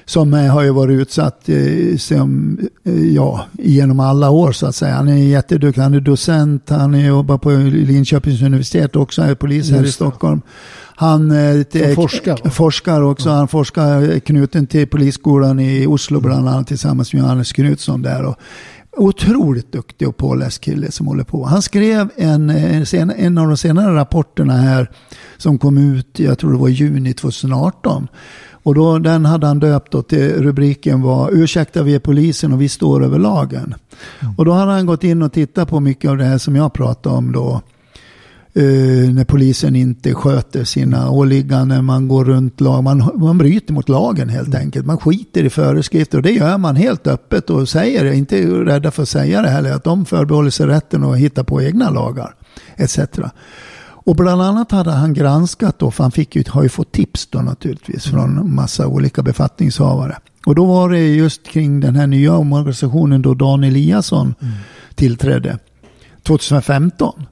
som har ju varit utsatt eh, som, eh, ja, genom alla år så att säga. Han är jätteduktig, han är docent, han jobbar på Linköpings universitet också, är polis här i Stockholm. Han eh, forskar, forskar också, han forskar knuten till polisskolan i Oslo bland annat tillsammans med Johannes Knutsson där. Och, otroligt duktig och påläst kille som håller på. Han skrev en, en av de senare rapporterna här som kom ut, jag tror det var juni 2018. Och då, den hade han döpt då till rubriken var Ursäkta vi är polisen och vi står över lagen. Mm. Och då hade han gått in och tittat på mycket av det här som jag pratade om då. Uh, när polisen inte sköter sina åligganden, man går runt lag, man, man bryter mot lagen helt mm. enkelt. Man skiter i föreskrifter och det gör man helt öppet och säger det, inte rädda för att säga det heller, att de förbehåller sig rätten att hitta på egna lagar etc. Och bland annat hade han granskat då, för han fick ju, har ju fått tips då naturligtvis från massa olika befattningshavare. Och då var det just kring den här nya omorganisationen då Dan Eliasson mm. tillträdde 2015.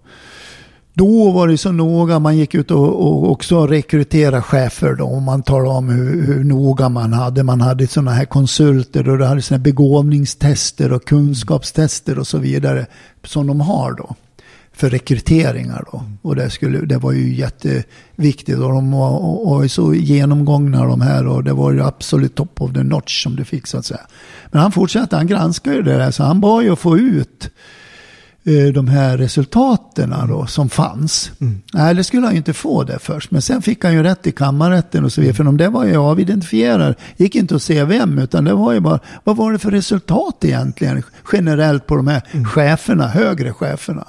Då var det så noga, man gick ut och, och också rekryterade chefer då. Och man talade om hur, hur noga man hade. Man hade sådana här konsulter och det hade sådana begåvningstester och kunskapstester och så vidare. Som de har då för rekryteringar. Då. Och det, skulle, det var ju jätteviktigt. Och de var och, och så genomgångna de här och det var ju absolut top of the notch som du fick så att säga. Men han fortsatte, han granskade ju det där så han bad ju att få ut eh, de här resultaten då, som fanns. Mm. Nej, det skulle han ju inte få det först. Men sen fick han ju rätt i kammarrätten och så vidare. För om det var ju avidentifierade, gick inte att se vem, utan det var ju bara, vad var det för resultat egentligen generellt på de här mm. cheferna, högre cheferna?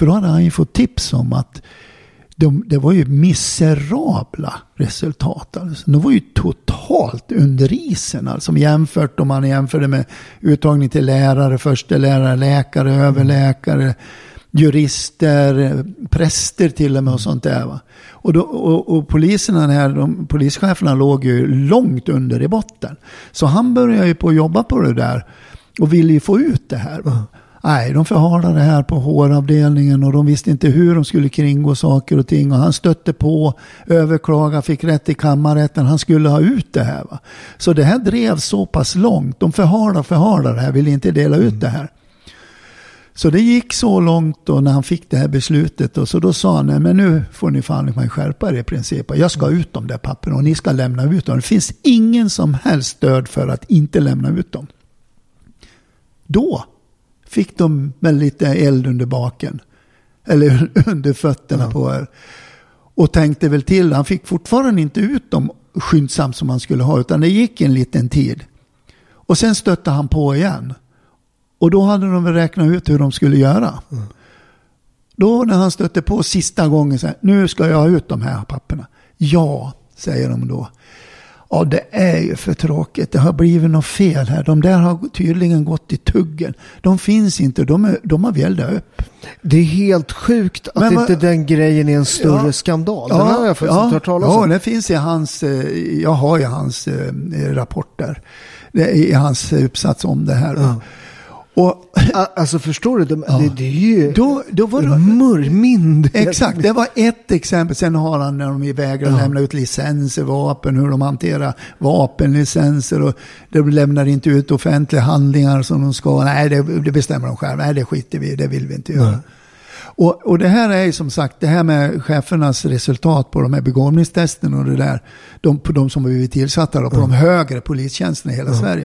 För då hade han ju fått tips om att de, det var ju miserabla resultat. Alltså. De var ju totalt under isen. Alltså, jämfört om man jämförde med uttagning till lärare, förstelärare, läkare, överläkare, jurister, präster till och med och sånt där. Va? Och, då, och, och poliserna här, de, polischeferna låg ju långt under i botten. Så han började ju på att jobba på det där och ville ju få ut det här. Va? Nej, de förhalade det här på HR-avdelningen och de visste inte hur de skulle kringgå saker och ting. Och han stötte på, överklagade, fick rätt i kammarrätten. Han skulle ha ut det här. Va? Så det här drevs så pass långt. De förhalade, förhalade det här, ville inte dela ut det här. Så det gick så långt då när han fick det här beslutet. Och så då sa han, nej men nu får ni fan liksom skärpa er i princip. Jag ska ut de där papperna och ni ska lämna ut dem. Det finns ingen som helst stöd för att inte lämna ut dem. Då fick de med lite eld under baken. Eller under fötterna ja. på er. Och tänkte väl till, han fick fortfarande inte ut dem skyndsamt som han skulle ha. Utan det gick en liten tid. Och sen stötte han på igen. Och då hade de väl räknat ut hur de skulle göra. Mm. Då när han stötte på sista gången, så här, nu ska jag ha ut de här papperna. Ja, säger de då. Ja, det är ju för tråkigt. Det har blivit något fel här. De där har tydligen gått i tuggen. De finns inte. De, är, de har väldat upp. Det är helt sjukt att Men, inte den grejen är en större ja, skandal. Den ja, har jag faktiskt ja, inte hört talas om. Ja, det finns i hans, eh, jag har ju hans eh, rapporter. I hans uppsats om det här. Ja. Och, alltså förstår du, det, ja. det, det är ju då, då var det, murmind. Exakt, det var ett exempel. Sen har han när de vägrar ja. lämna ut licenser, vapen, hur de hanterar vapenlicenser och de lämnar inte ut offentliga handlingar som de ska. Nej, det, det bestämmer de själva. Nej, det skiter vi det vill vi inte göra. Och, och det här är ju som sagt, det här med chefernas resultat på de här begåvningstesten och det där, de, på de som har blivit tillsatta då, på de högre polistjänsterna i hela Sverige.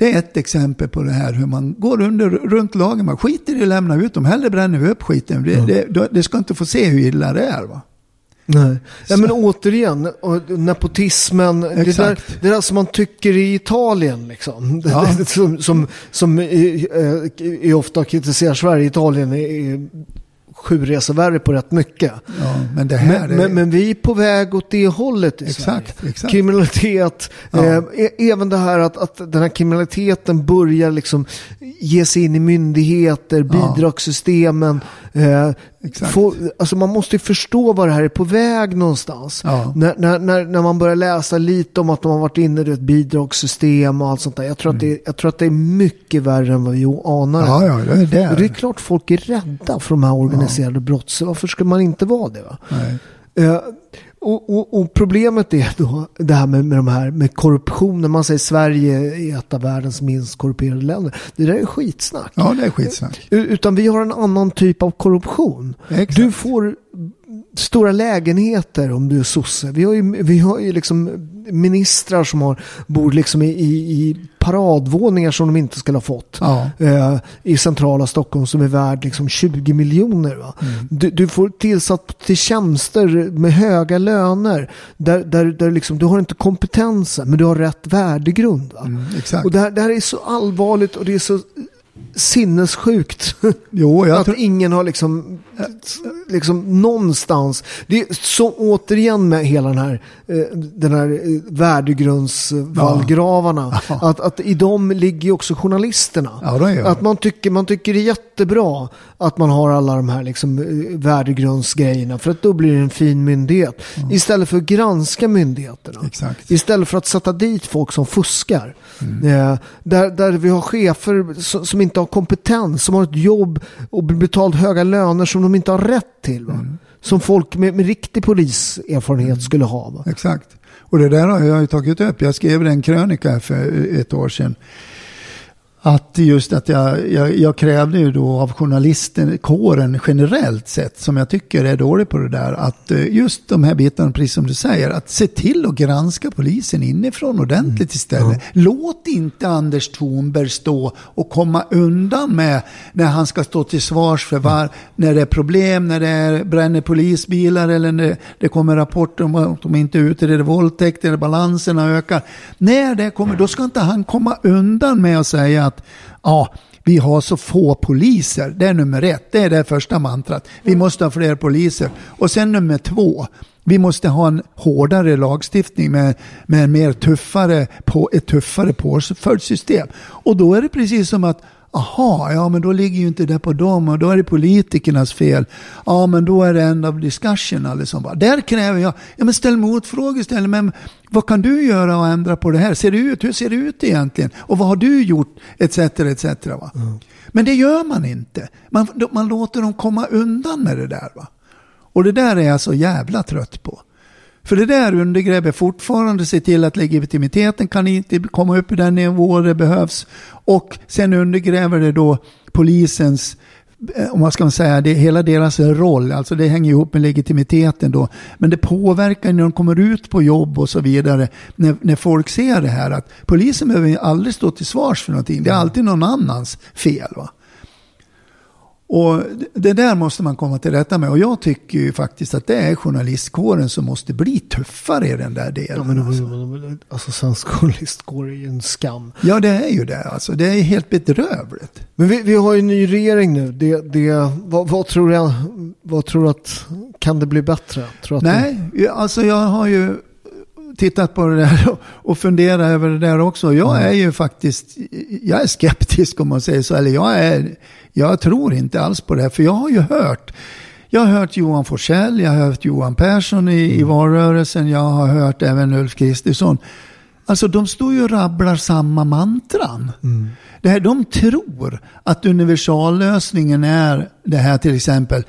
Det är ett exempel på det här hur man går under, runt lagen. Man skiter i att lämna ut dem. Hellre bränner vi upp skiten. Det, mm. det, det ska inte få se hur illa det är. Va? Nej. Ja, men återigen, nepotismen, det där, det där som man tycker i Italien, liksom. Ja. som, som, som är, är ofta kritiserar Sverige. Italien är sju resor värre på rätt mycket. Ja, men, det här men, är... men, men, vi är på väg åt det hållet i exakt, Sverige. Exakt. Kriminalitet, ja. eh, e- även det här att, att den här kriminaliteten börjar liksom ge sig in i myndigheter, bidragssystemen. Eh, få, alltså man måste förstå var det här är på väg någonstans. Ja. När, när, när, när, man börjar läsa lite om att de har varit inne i ett bidragssystem och allt sånt där. Jag tror, mm. att, det, jag tror att det är mycket värre än vad vi anar. Ja, ja, det är det. Och det är klart folk är rädda för de här organiserade ja. brotts. Varför ska man inte vara det? Va? Eh, och, och, och, problemet är då det här med, med de här med korruptionen. Man säger Sverige är ett av världens minst korrumperade länder. Det där är skitsnack. Ja, det är skitsnack. Utan vi har en annan typ av korruption. Exakt. Du får stora lägenheter om du är sosse. Vi har ju, vi har ju liksom ministrar som har, bor liksom i, i, paradvåningar som de inte skulle ha fått. Ja. Eh, I centrala Stockholm som är värd liksom 20 miljoner. Mm. Du, du, får tillsatt till tjänster med höga löner. Där, där, där liksom, du har inte kompetensen men du har rätt värdegrund. Mm, och det här, det här är så allvarligt och det är så sinnessjukt. Jo, att tror... ingen har liksom, liksom någonstans. Det är så återigen med hela den här, eh, den här eh, värdegrundsvallgravarna. Ja. Att, att i dem ligger också journalisterna. Ja, att man tycker, man tycker det är jättebra att man har alla de här liksom eh, värdegrundsgrejerna. För att då blir det en fin myndighet. Mm. Istället för att granska myndigheterna. Exakt. Istället för att sätta dit folk som fuskar. Mm. där, där vi har chefer som, som, inte har kompetens, som har ett jobb och blir betalt höga löner som de inte har rätt till. Mm. som folk med, med riktig poliserfarenhet skulle ha. Va? Exakt. Och det där har jag ju tagit upp. Jag skrev en krönika för ett år sedan att just att jag, jag, jag, krävde ju då av journalisten, kåren generellt sett, som jag tycker är dålig på det där, att eh, just de här bitarna, precis som du säger, att se till att granska polisen inifrån ordentligt mm. istället. Ja. Låt inte Anders Thornberg stå och komma undan med när han ska stå till svars för var, när det är problem, när det är, bränner polisbilar eller när det kommer rapporter om att de inte utreder våldtäkter, eller balanserna ökar. När det kommer, då ska inte han komma undan med att säga att ja, vi har så få poliser. Det är nummer ett. Det är det första mantrat. Vi måste ha fler poliser. Och sen nummer två. Vi måste ha en hårdare lagstiftning med, med en mer tuffare, på, ett tuffare påföljdssystem. Och då är det precis som att Aha, ja men då ligger ju inte det på dem och då är det politikernas fel. Ja men då är det end of discussion. Liksom. Där kräver jag, ja men ställ motfrågor istället. Men vad kan du göra och ändra på det här? Ser det ut? Hur ser det ut egentligen? Och vad har du gjort? Etc. etc. Va? Mm. Men det gör man inte. Man, man låter dem komma undan med det där. Va? Och det där är jag så jävla trött på. För det där undergräver fortfarande, se till att legitimiteten kan inte komma upp i den nivå det behövs. Och sen undergräver det då polisens eh, om man ska säga, det hela deras roll, alltså det hänger ihop med legitimiteten då. Men det påverkar när de kommer ut på jobb och så vidare, när, när folk ser det här att polisen behöver aldrig stå till svars för någonting, det är alltid någon annans fel. Va? Och det där måste man komma till rätta med. Och jag tycker ju faktiskt att det är journalistkåren som måste bli tuffare i den där delen. Ja, men, alltså. alltså svensk journalistkår är ju en skam. Ja, det är ju det. Alltså, det är helt bedrövligt. Men vi, vi har ju en ny regering nu. Det, det, vad, vad, tror jag, vad tror du att, kan det bli bättre? Tror Nej, det... alltså jag har ju tittat på det där och funderat över det där också. Jag mm. är ju faktiskt, jag är skeptisk om man säger så. Eller jag är jag tror inte alls på det här, för jag har ju hört jag har hört Johan Forsell, jag har hört Johan Persson i, mm. i valrörelsen, jag har hört även Ulf Kristersson. Alltså de står ju och rabblar samma mantran. Mm. Det här, de tror att universallösningen är det här till exempel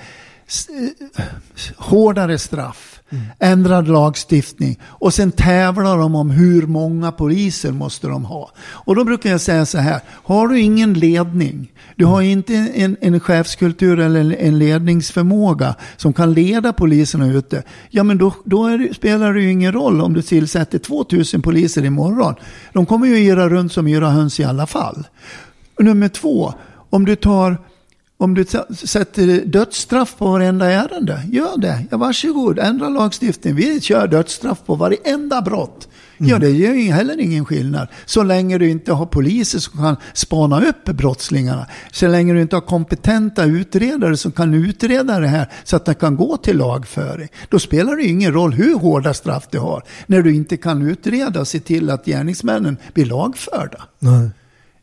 hårdare straff, mm. ändrad lagstiftning och sen tävlar de om hur många poliser måste de ha. Och då brukar jag säga så här, har du ingen ledning, du har inte en, en chefskultur eller en ledningsförmåga som kan leda poliserna ute, ja men då, då det, spelar det ju ingen roll om du tillsätter 2000 poliser imorgon. De kommer ju yra runt som yra höns i alla fall. Nummer två, om du tar om du sätter dödsstraff på varenda ärende, gör det. Ja, varsågod, ändra lagstiftningen. Vi kör dödsstraff på varenda brott. Mm. Ja, det gör ju heller ingen skillnad. Så länge du inte har poliser som kan spana upp brottslingarna. Så länge du inte har kompetenta utredare som kan utreda det här så att det kan gå till lagföring. Då spelar det ingen roll hur hårda straff du har. När du inte kan utreda och se till att gärningsmännen blir lagförda. Nej.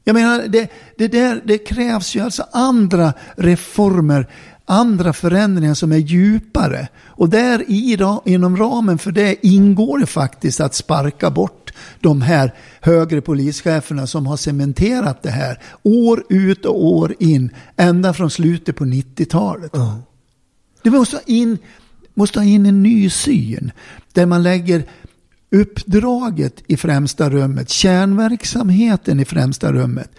Jag menar, det, det, där, det krävs ju alltså andra reformer, andra förändringar som är djupare. Och där i, inom ramen för det ingår det faktiskt att sparka bort de här högre polischeferna som har cementerat det här år ut och år in, ända från slutet på 90-talet. Mm. Det måste ha, in, måste ha in en ny syn där man lägger uppdraget i främsta rummet, kärnverksamheten i främsta rummet.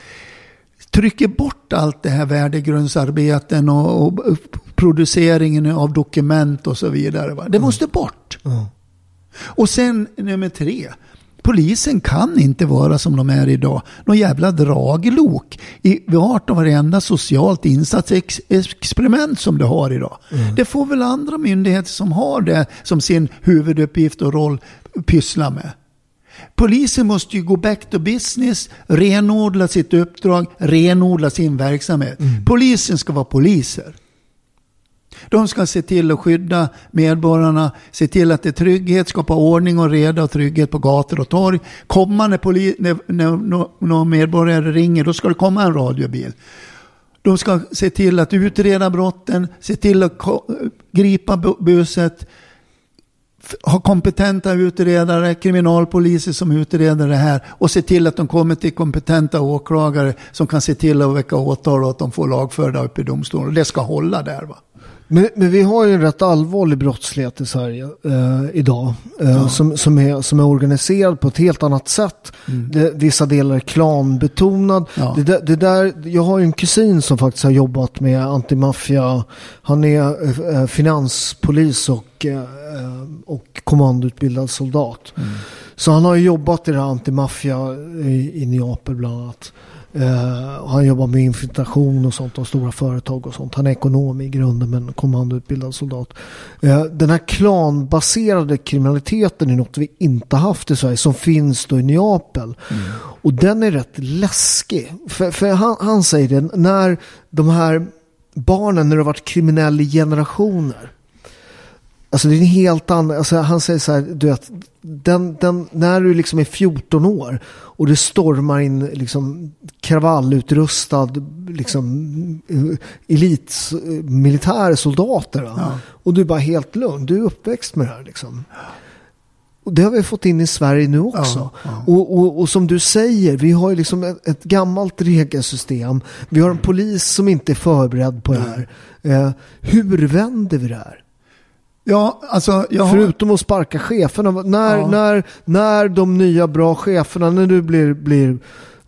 Trycker bort allt det här värdegrundsarbeten och, och produceringen av dokument och så vidare. Va? Det mm. måste bort. Mm. Och sen nummer tre. Polisen kan inte vara som de är idag. Någon jävla draglok i vart och varenda socialt insatsexperiment som du har idag. Mm. Det får väl andra myndigheter som har det som sin huvuduppgift och roll pyssla med. Polisen måste ju gå back to business, renodla sitt uppdrag, renodla sin verksamhet. Mm. Polisen ska vara poliser. De ska se till att skydda medborgarna, se till att det är trygghet, skapa ordning och reda och trygghet på gator och torg. Komma när, poli- när, när någon medborgare ringer, då ska det komma en radiobil. De ska se till att utreda brotten, se till att gripa buset, ha kompetenta utredare, kriminalpoliser som utreder det här och se till att de kommer till kompetenta åklagare som kan se till att väcka åtal och att de får lagförda upp i domstolen. Det ska hålla där. Va? Men, men vi har ju en rätt allvarlig brottslighet i Sverige eh, idag. Eh, Ja. som, som, är, som är organiserad på ett helt annat sätt. Det, vissa delar är klanbetonad. Ja. Det, det där, jag har ju en kusin som faktiskt har jobbat med antimaffia. Han är eh, eh, finanspolis och, eh, eh, och kommandoutbildad soldat. Så han har ju jobbat i det här antimaffia i, i Neapel bland annat. Och han jobbar med infiltration och sånt av stora företag och sånt. Han är ekonom i grunden men kommandoutbildad soldat. Eh, den här klanbaserade kriminaliteten är något vi inte haft i Sverige som finns då i Neapel. Och den är rätt läskig. För, för han, han säger det, när de här barnen, när det har varit kriminella i generationer. Alltså det är en helt annan, alltså han säger så här, du vet, den, den, när du liksom är 14 år och det stormar in liksom kravallutrustad liksom elit militärsoldater va? Ja. och du är bara helt lugn, du är uppväxt med det här liksom. Och det har vi fått in i Sverige nu också. Ja, ja. Och, och, och som du säger, vi har ju liksom ett, ett gammalt regelsystem. Vi har en polis som inte är förberedd på det här. Eh, hur vänder vi det här? Ja, alltså har... Förutom att sparka cheferna. När, Ja. när, när de nya bra cheferna, när du blir, blir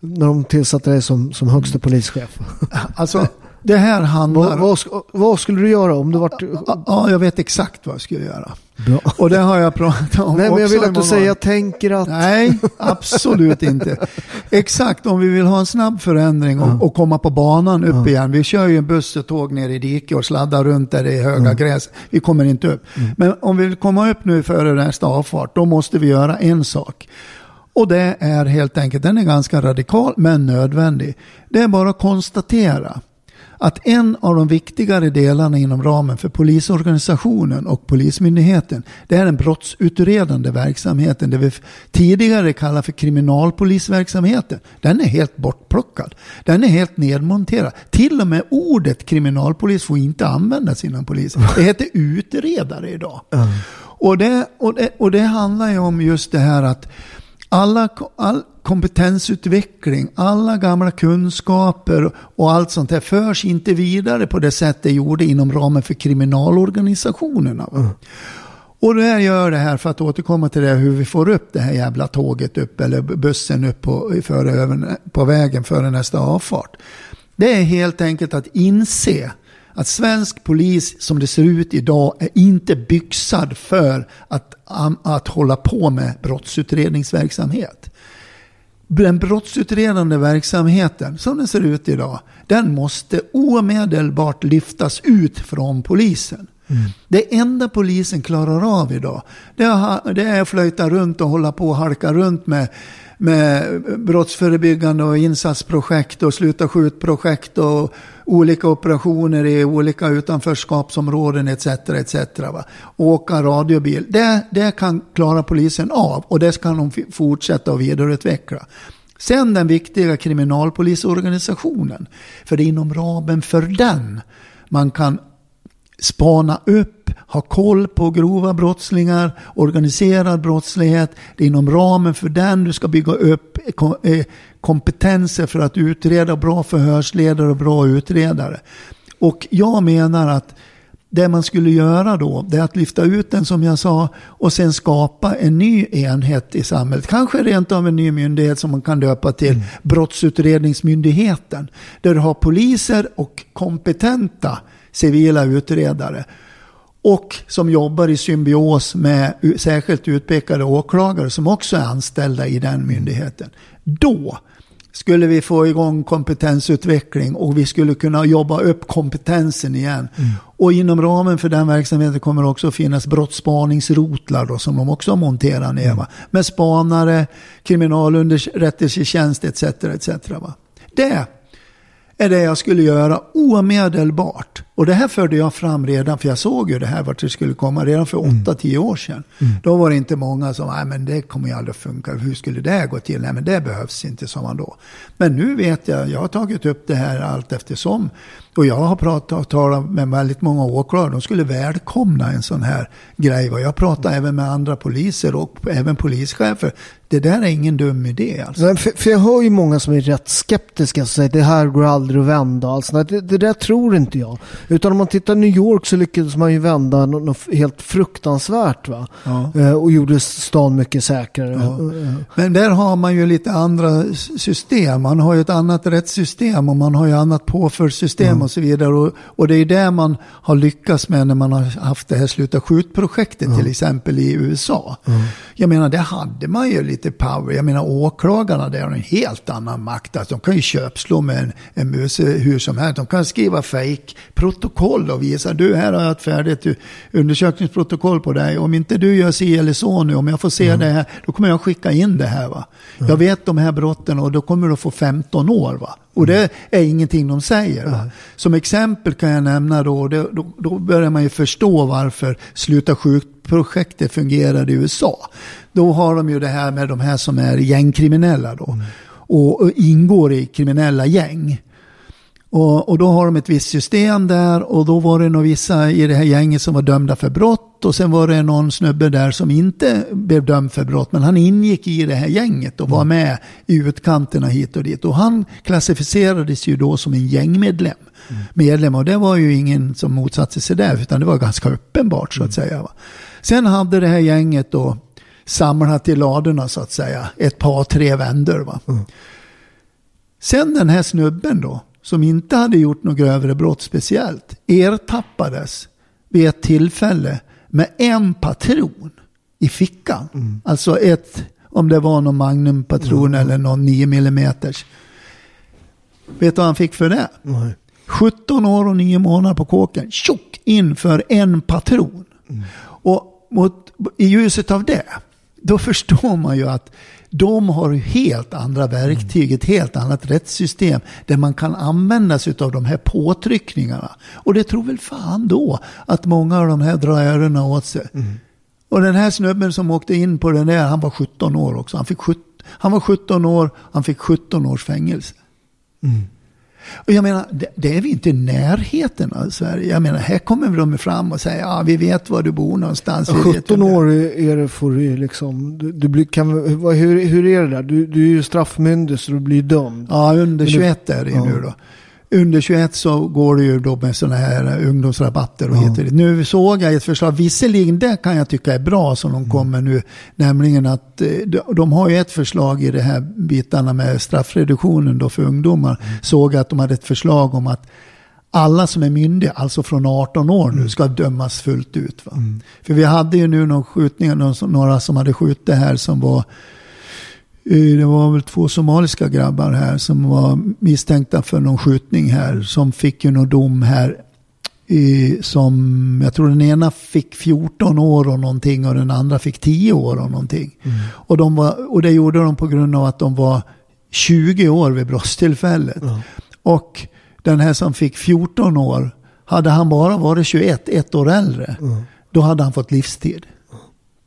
när de tillsatte dig som, som högsta polischef. Alltså, det här handlar... vad, vad, vad skulle du göra om du vart... Ja, jag vet exakt vad jag skulle göra. Bra. Och det har jag pratat om Nej, men jag vill att du säger jag tänker att... Nej, absolut inte. Exakt, om vi vill ha en snabb förändring och, och komma på banan upp igen. Vi kör ju en buss och tåg ner i diket och sladdar runt där det är höga gräs. Vi kommer inte upp. Men om vi vill komma upp nu före nästa avfart, då måste vi göra en sak. Och det är helt enkelt, den är ganska radikal men nödvändig. Det är bara att konstatera att en av de viktigare delarna inom ramen för polisorganisationen och polismyndigheten det är den brottsutredande verksamheten. Det vi tidigare kallar för kriminalpolisverksamheten. Den är helt bortplockad. Den är helt nedmonterad. Till och med ordet kriminalpolis får inte användas inom polisen. Det heter utredare idag. Och, det, och, det, och det handlar ju om just det här att alla, all kompetensutveckling, alla gamla kunskaper och allt sånt här förs inte vidare på det sätt det gjorde inom ramen för kriminalorganisationerna. va. Och det här gör det här för att återkomma till det hur vi får upp det här jävla tåget upp eller bussen upp på, före, över, på vägen före nästa avfart. Det är helt enkelt att inse att svensk polis som det ser ut idag är inte byxad för att, att hålla på med brottsutredningsverksamhet. Den brottsutredande verksamheten som den ser ut idag, den måste omedelbart lyftas ut från polisen. Det enda polisen klarar av idag, det är, det är att flöjta runt och hålla på och halka runt med, med brottsförebyggande och insatsprojekt och sluta skjutprojekt och olika operationer i olika utanförskapsområden etc. etc. Va? Åka radiobil. Det, det kan klara polisen av och det kan de fortsätta och vidareutveckla. Sen den viktiga kriminalpolisorganisationen. För det är inom ramen för den man kan spana upp, ha koll på grova brottslingar, organiserad brottslighet. Det är inom ramen för den du ska bygga upp ko- eh, kompetenser för att utreda bra förhörsledare och bra utredare. Och jag menar att det man skulle göra då, det är att lyfta ut den som jag sa och sen skapa en ny enhet i samhället. Kanske rent av en ny myndighet som man kan döpa till Brottsutredningsmyndigheten. Där du har poliser och kompetenta civila utredare. Och som jobbar i symbios med särskilt utpekade åklagare som också är anställda i den myndigheten. Då skulle vi få igång kompetensutveckling och vi skulle kunna jobba upp kompetensen igen. Och inom ramen för den verksamheten kommer det också finnas brottsspaningsrotlar då, som de också har monterat ner. Va? Med spanare, kriminalunderrättelsetjänst etc. etc. Va? Det är det jag skulle göra omedelbart. Och det här förde jag fram redan, för jag såg ju det här vart det skulle komma redan för 8-10 år sedan. Då var det inte många som, nej men det kommer ju aldrig funka, hur skulle det gå till? Nej men det behövs inte, sa man då. Men nu vet jag, jag har tagit upp det här allt eftersom. Och jag har pratat, talat med väldigt många åklagare, de skulle välkomna en sån här grej. Och jag pratar även med andra poliser och även polischefer. det där är ingen dum idé. Alltså. Nej, För, för jag hör ju många som är rätt skeptiska och säger det här går aldrig att vända. Alltså, det, det där tror inte jag. Utan om man tittar New York så lyckades man ju vända något, något helt fruktansvärt. Va? Ja. Eh, och gjorde stan mycket säkrare. Ja. Eh, Men där har man ju lite andra system. Man har ju ett annat rättssystem och man har ju annat påföljdssystem och så vidare. Och, och det är det man har lyckats med när man har haft det här Sluta skjut-projektet till exempel i USA. Jag menar, där hade man ju lite power. Jag menar, åklagarna där har en helt annan makt. Alltså, de kan ju köpslå med en, en mus hur som helst. De kan skriva fake protokoll och visa, du här har jag ett färdigt undersökningsprotokoll på dig. Om inte du gör si eller så nu, om jag får se det här, då kommer jag skicka in det här. Va? Jag vet de här brotten och då kommer du få 15 år. Va? Och det är ingenting de säger. Va? Som exempel kan jag nämna då, det, då, då börjar man ju förstå varför Sluta skjut-projektet fungerade i USA. Då har de ju det här med de här som är gängkriminella då. Och, och ingår i kriminella gäng. Och, och då har de ett visst system där och då var det nog vissa i det här gänget som var dömda för brott och sen var det någon snubbe där som inte blev dömd för brott men han ingick i det här gänget och var med i utkanterna hit och dit. Och han klassificerades ju då som en gängmedlem. Medlem och det var ju ingen som motsatte sig det utan det var ganska uppenbart så att säga. Va? Sen hade det här gänget då samlat i ladorna så att säga ett par tre vändor. Va? Sen den här snubben då, som inte hade gjort något grövre brott speciellt, ertappades vid ett tillfälle med en patron i fickan. Alltså ett, om det var någon magnumpatron eller någon 9 mm. Vet du vad han fick för det? nej. 17 år och 9 månader på kåken. Tjock in för en patron. Och mot, i ljuset av det, då förstår man ju att de har ju helt andra verktyg, ett helt annat rättssystem där man kan använda sig av de här påtryckningarna. Och det tror väl fan då att många av de här drar öronen åt sig. Och den här snubben som åkte in på den där, han var 17 år också. Han, fick 17, han var 17 år, han fick 17 års fängelse. Och jag menar, det, det är vi inte i närheten av Sverige. Jag menar, här kommer de fram och säger, ja vi vet var du bor någonstans. vi vet 17 vem du är." år är det får du liksom. Du, du blir, kan, vad- hur, hur är det där? Du, du är ju straffmyndig så du blir dömd. Ja, under Men du- 21 är det ju Ja. nu då. Under 21 så går det ju då med sådana här ungdomsrabatter och Ja. heter det. Nu såg jag ett förslag, visserligen det kan jag tycka är bra som Mm. de kommer nu, nämligen att eh, de, har ju ett förslag i de här bitarna med straffreduktionen då för ungdomar. Mm. Såg att de hade ett förslag om att alla som är myndiga, alltså från 18 år Mm. nu, ska dömas fullt ut. Va? För vi hade ju nu någon som- några som hade skjutit här som var Det var väl två somaliska grabbar här som var misstänkta för någon skjutning här. Som fick ju någon dom här. eh, Som, jag tror den ena fick 14 år och någonting och den andra fick 10 år och någonting. Och, de var, och det gjorde de på grund av att de var 20 år vid brottstillfället. Och den här som fick 14 år, hade han bara varit 21, ett år äldre, då hade han fått livstid.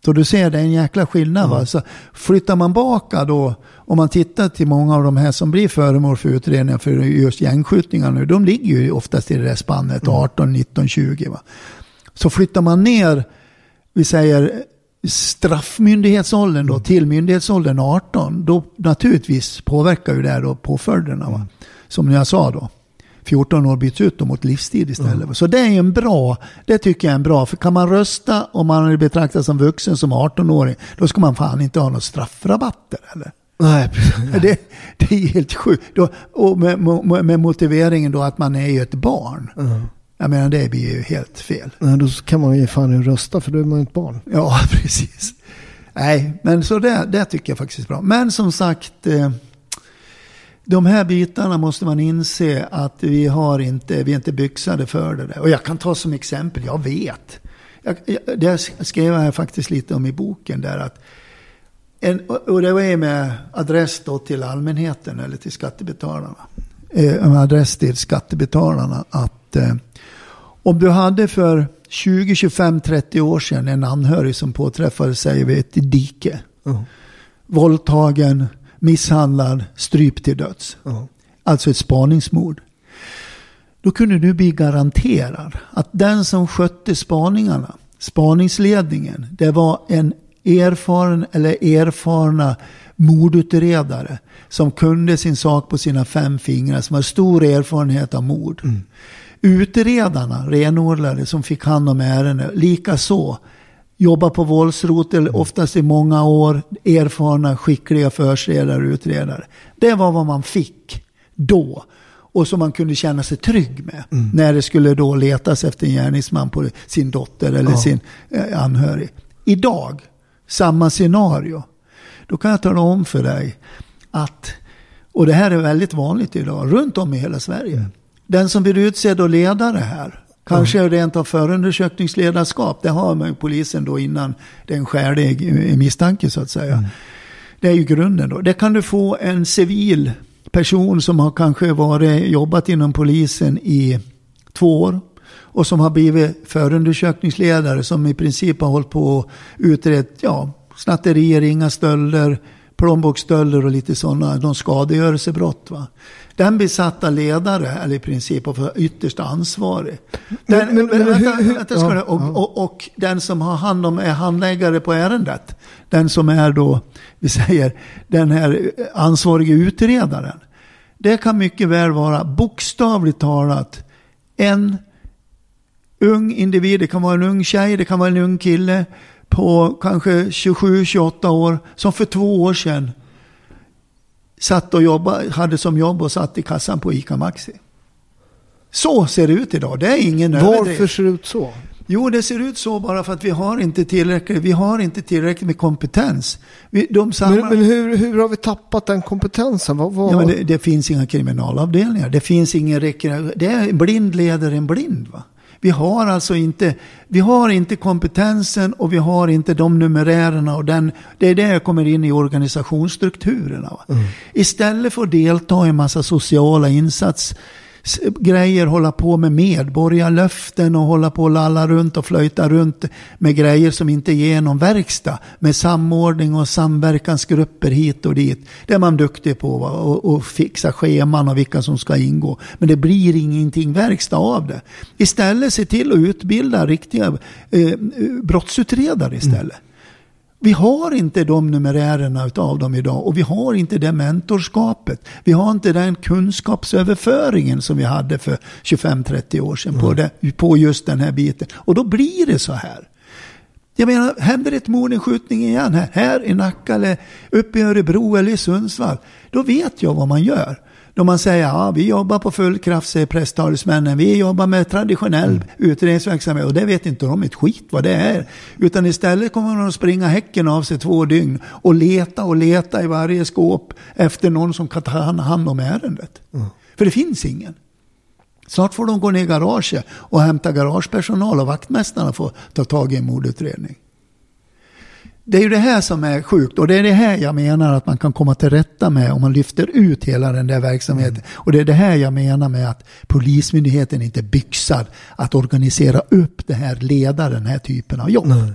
Så du ser, det är en jäkla skillnad. Va? Så flyttar man baka då, om man tittar till många av de här som blir föremål för utredningar för just gängskjutningar nu, de ligger ju oftast i det där spannet 18, 19, 20. Va? Så flyttar man ner, vi säger straffmyndighetsåldern då, till myndighetsåldern 18, då naturligtvis påverkar ju det här då påföljderna. Va? Som jag sa då. 14 år byts ut mot livstid istället. Så det är en bra, det tycker jag är en bra. För kan man rösta om man betraktas som vuxen som 18-åring, då ska man fan inte ha några straffrabatter eller? Nej, Det, det är helt sjukt. Då, och med, med, med motiveringen då att man är ju ett barn. Jag menar det blir ju helt fel. Nej, då kan man ju fan rösta för då är man ju ett barn. Ja, precis. Nej, men så det, det tycker jag faktiskt är bra. Men som sagt, eh, de här bitarna måste man inse att vi har inte, vi är inte byxade för det där. Och jag kan ta som exempel, jag vet. Jag, jag, det skrev jag faktiskt lite om i boken där att en, och det var med adress då till allmänheten eller till skattebetalarna. Eh, en adress till skattebetalarna att eh, om du hade för 20, 25, 30 år sedan en anhörig som påträffade sig vid ett dike. Våldtagen, misshandlad, strypt till döds. Alltså ett spaningsmord. Då kunde du bli garanterad att den som skötte spaningarna, spaningsledningen, det var en erfaren eller erfarna mordutredare som kunde sin sak på sina fem fingrar, som har stor erfarenhet av mord. Mm. Utredarna, renodlade, som fick hand om ärenden, lika så jobbar på våldsrotel, mm. oftast i många år, erfarna, skickliga förhörsledare och utredare. Det var vad man fick då. Och som man kunde känna sig trygg med. Mm. När det skulle då letas efter en gärningsman på sin dotter eller ja. sin eh, anhörig. Idag, samma scenario. Då kan jag tala om för dig att, och det här är väldigt vanligt idag, runt om i hela Sverige. Mm. Den som blir utsedd och ledare här, Kanske mm. rent av förundersökningsledarskap. Det har man ju polisen då innan det är en skälig misstanke så att säga. Mm. Det är ju grunden då. Det kan du få en civil person som har kanske varit, jobbat inom polisen i två år. Och som har blivit förundersökningsledare som i princip har hållit på och utrett ja, snatterier, inga stölder, plånboksstölder och lite sådana, de skadegörelsebrott. Va? Den besatta ledare, eller i princip, och ytterst ansvarig. Den, men, men, men, vänta, hur, vänta, ja, och, ja. och, och, den som har hand om, är handläggare på ärendet, den som är då, vi säger, den här ansvarige utredaren. Det kan mycket väl vara, bokstavligt talat, en ung individ, det kan vara en ung tjej, det kan vara en ung kille på kanske 27-28 år, som för två år sedan satt och jobbade, hade som jobb och satt i kassan på ICA Maxi. Så ser det ut idag. Det är ingen Varför ser det ut så? Jo, det ser ut så bara för att vi har inte tillräckligt, vi har inte tillräckligt med kompetens. Vi, de samlar... Men, men hur, hur, har vi tappat den kompetensen? Vad, vad... Ja, det, det, finns inga kriminalavdelningar. Det finns ingen rekreation. Det är blind leder en blind. Va? Vi har alltså inte, vi har inte kompetensen och vi har inte de numerärerna. Och den, det är det jag kommer in i organisationsstrukturerna. Mm. Istället för att delta i en massa sociala insatser grejer, hålla på med medborgarlöften och hålla på och lalla runt och flöjta runt med grejer som inte ger någon verkstad. Med samordning och samverkansgrupper hit och dit. Det är man duktig på va? Och, och fixa scheman och vilka som ska ingå. Men det blir ingenting verkstad av det. Istället se till att utbilda riktiga eh, eh brottsutredare istället. Mm. Vi har inte de numerärerna av dem idag och vi har inte det mentorskapet. Vi har inte den kunskapsöverföringen som vi hade för 25-30 år sedan mm. på, det, på just den här biten. Och då blir det så här. Jag menar, händer ett mord, en skjutning igen här, här i Nacka eller uppe i Örebro eller i Sundsvall, då vet jag vad man gör. Då man säger ja, vi jobbar på full kraft, säger presstalesmännen. Vi jobbar med traditionell mm. utredningsverksamhet och det vet inte de ett skit vad det är. Utan istället kommer de att springa häcken av sig två dygn och leta och leta i varje skåp efter någon som kan ta hand om ärendet. Mm. För det finns ingen. Snart får de gå ner i garaget och hämta garagepersonal och vaktmästarna får ta tag i en mordutredning. Det är ju det här som är sjukt och det är det här jag menar att man kan komma till rätta med om man lyfter ut hela den där verksamheten. Mm. Och det är det här jag menar med att Polismyndigheten inte byxad att organisera upp det här, leda den här typen av jobb. Nej.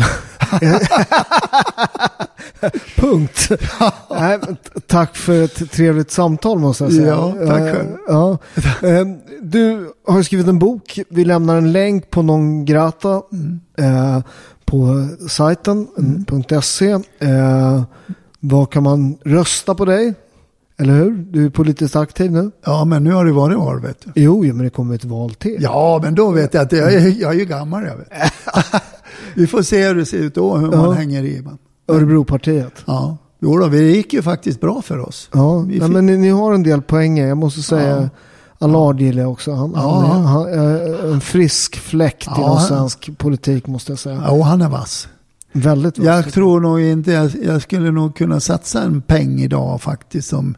Punkt. Nej, tack för ett trevligt samtal måste jag säga. Ja, tack själv. Ja. Ehm, du har skrivit en bok. Vi lämnar en länk på Non Grata mm. Eh, på sajten mm. .se. Eh, vad kan man rösta på dig? Eller hur? Du är politiskt aktiv nu. Ja, men nu har det varit val vet du. Jo, men det kommer ett val till. Ja, men då vet jag att jag jag är ju gammal. Jag vet. Vi får se hur det ser ut då, hur ja. man hänger i. Örebropartiet. Ja. Jo då, det gick ju faktiskt bra för oss. Ja, Nej, men ni, ni, har en del poänger. Jag måste säga, ja. Allard gillar jag också. Han, ja. han, han, en frisk fläkt ja, inom svensk politik måste jag säga. Ja, och han är vass. Väldigt vass. Jag tror nog inte, jag, jag, skulle nog kunna satsa en peng idag faktiskt. Som,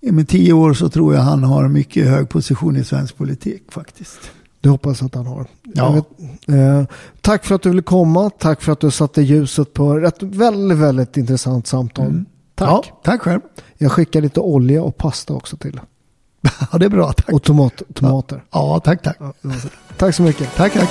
med tio år så tror jag han har mycket hög position i svensk politik faktiskt. Det hoppas att han har. Ja. Vet, eh, tack för att du ville komma. Tack för att du satte ljuset på ett väldigt, väldigt intressant samtal. Mm. Tack. Ja, tack själv. Jag skickar lite olja och pasta också till. ja, det är bra. Tack. Och tomat, tomater. Ja, ja tack, tack. Ja, tack så mycket. Tack, tack.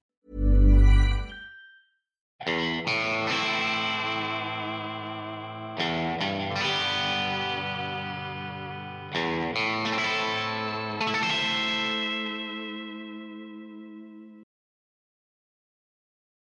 Thank you.